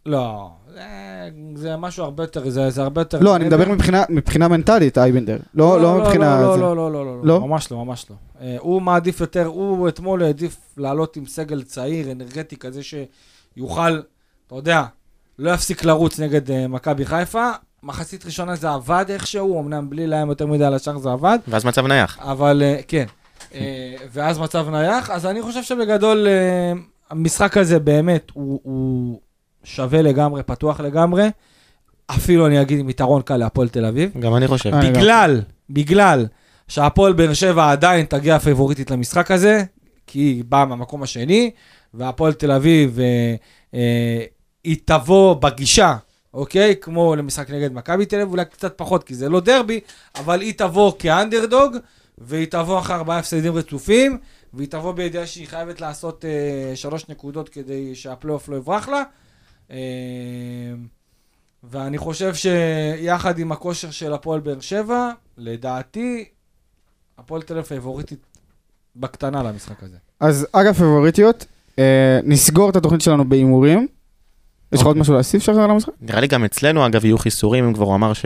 לא, זה- זה משהו הרבה יותר, זה זה הרבה יותר... לא, אני מדבר מבחינה- מבחינה מנטלית, אייבינדר. לא לא מבחינה... לא, זה. לא, לא, לא, לא, לא? לא, ממש לא, ממש לא. אה, הוא מעדיף יותר, הוא אתמול העדיף לעלות עם סגל צעיר, אנרגטי כזה שיוכל, אתה יודע, לא יפסיק לרוץ נגד אה, מכבי חיפה. מחצית ראשונה זה עבד איכשהו, אמנם בלי להם יותר מדי על השאר זה עבד, ואז מצב נייח. אבל אה, כן. אה, ואז מצב נייח, אז אני חושב שבגדול אה, המשחק הזה באמת הוא, הוא שווה לגמרי, פתוח לגמרי. אפילו אני אגיד עם יתרון קל להפועל תל אביב. גם אני חושב. בגלל, בגלל שהפועל באר שבע עדיין תגיע פייבוריטית למשחק הזה, כי היא באה מהמקום השני, והפועל תל אביב, אה, אה, היא תבוא בגישה, אוקיי? כמו למשחק נגד מכבי תל אביב, אולי קצת פחות, כי זה לא דרבי, אבל היא תבוא כאנדרדוג, והיא תבוא אחרי ארבעה הפסדים רצופים, והיא תבוא בידיעה שהיא חייבת לעשות אה, שלוש נקודות כדי שהפלייאוף לא יברח לה. אה, ואני חושב שיחד עם הכושר של הפועל באר שבע, לדעתי, הפועל תל אביב פייבוריטית בקטנה למשחק הזה. אז אגב פבוריטיות, אה, נסגור את התוכנית שלנו בהימורים. יש לך עוד משהו להוסיף שחר על המשחק? נראה לי גם אצלנו, אגב, יהיו חיסורים, אם כבר הוא אמר ש...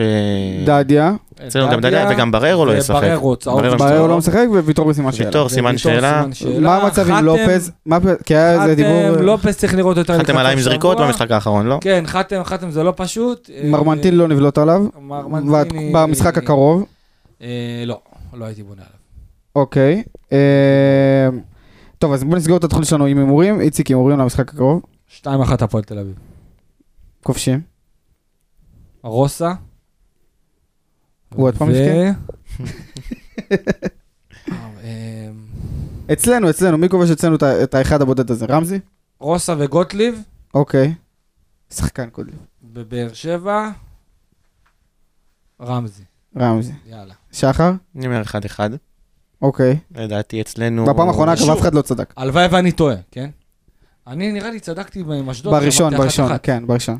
דדיה, אצלנו גם דדיה וגם בררו לא ישחק. בררו, צהוב. בררו ברר לא משחק וויתור בסימן שאלה. ויטור, סימן שאלה. מה המצב עם לופז? כי היה איזה דיבור... חתם, לופס צריך לראות יותר חתם עליי עם זריקות. במשחק האחרון, לא? כן, חתם, חתם זה לא פשוט. אה, מרמנטין לא נבלוט עליו. מרמנטיני... במשחק הקרוב. אה, לא, לא הייתי בונה עליו. אוקיי. אה, טוב, אז בוא נסגור את התוכנית שלנו עם הימורים. איציק, הימורים למשחק הקרוב. 2-1 הפועל תל אביב. כובשים. רוסה. הוא עוד פעם הבקיע? אה, אצלנו, אצלנו, מי כובש אצלנו את האחד הבודד הזה? רמזי? רוסה וגוטליב אוקיי. שחקן קודם. בבאר שבע. רמזי, רמזי. יאללה. שחר? אני אומר 1-1. אוקיי. לדעתי אצלנו... בפעם האחרונה אגב. אף אחד לא צדק. הלוואי ואני טועה, כן? אני נראה לי צדקתי עם אשדוד. בראשון, בראשון. כן, בראשון.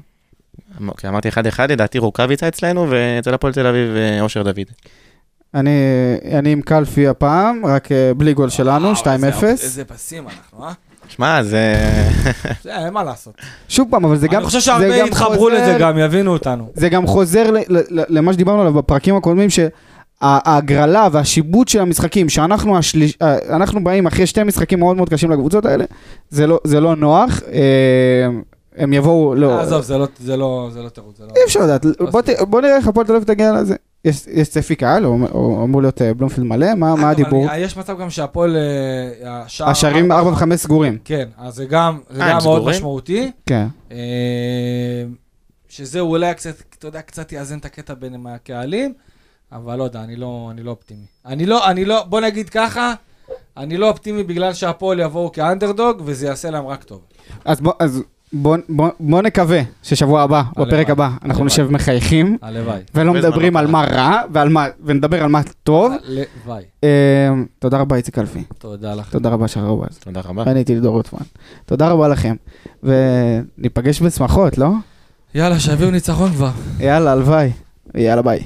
אוקיי, אמרתי 1-1, לדעתי רוקאביצה אצלנו, ואצל הפועל תל אביב אה, אושר דוד. אני אני עם קלפי הפעם, רק אה, בלי גול שלנו, וואו, 2-0. איזה- איזה פסים אנחנו, אה? שמע, זה... זה, אין מה לעשות. שוב פעם, אבל זה גם... אני חושב שהרבה יתחברו לזה גם, יבינו אותנו. זה גם חוזר ל- ל- ל- למה שדיברנו עליו בפרקים הקודמים, שההגרלה והשיבוט של המשחקים, שאנחנו השליש, אה, אנחנו באים אחרי שתי משחקים מאוד מאוד קשים לקבוצות האלה, זה לא, זה לא נוח, אה, הם יבואו, לא, עזוב, זה לא- זה לא זה לא תירוץ. זה לא- אי אפשר לדעת, בוא, ת, בוא נראה איך הפועל תל אביב תגיע לזה. יש, יש צפי קהל, או, או אמור להיות אה, בלומפילד מלא, מה, הדיבור? יש מצב גם שהפועל... השער... השערים 4 ו-5 סגורים, כן, אז זה גם מאוד סגורים? משמעותי. כן. שזה אולי קצת, אתה יודע, קצת יאזן את הקטע בין הקהלים, אבל לא יודע, אני לא, אני לא אופטימי. אני לא, אני לא, בוא נגיד ככה, אני לא אופטימי בגלל שהפועל יבואו כאנדרדוג, וזה יעשה להם רק טוב. אז בוא, אז בוא, בוא, בוא נקווה ששבוע הבא, בפרק הלוואי, הבא, אנחנו הלוואי. נשב מחייכים, הלוואי. ולא מדברים על. מה רע, ועל מה, ונדבר על מה טוב. הלוואי. אה, תודה רבה, איציק אלפי. תודה לך. תודה רבה, שחר רובז. תודה רבה. אני הייתי לידור רוטמן. תודה רבה לכם. וניפגש בשמחות, לא? יאללה, שיביאו ניצחון כבר. יאללה, הלוואי. יאללה, ביי.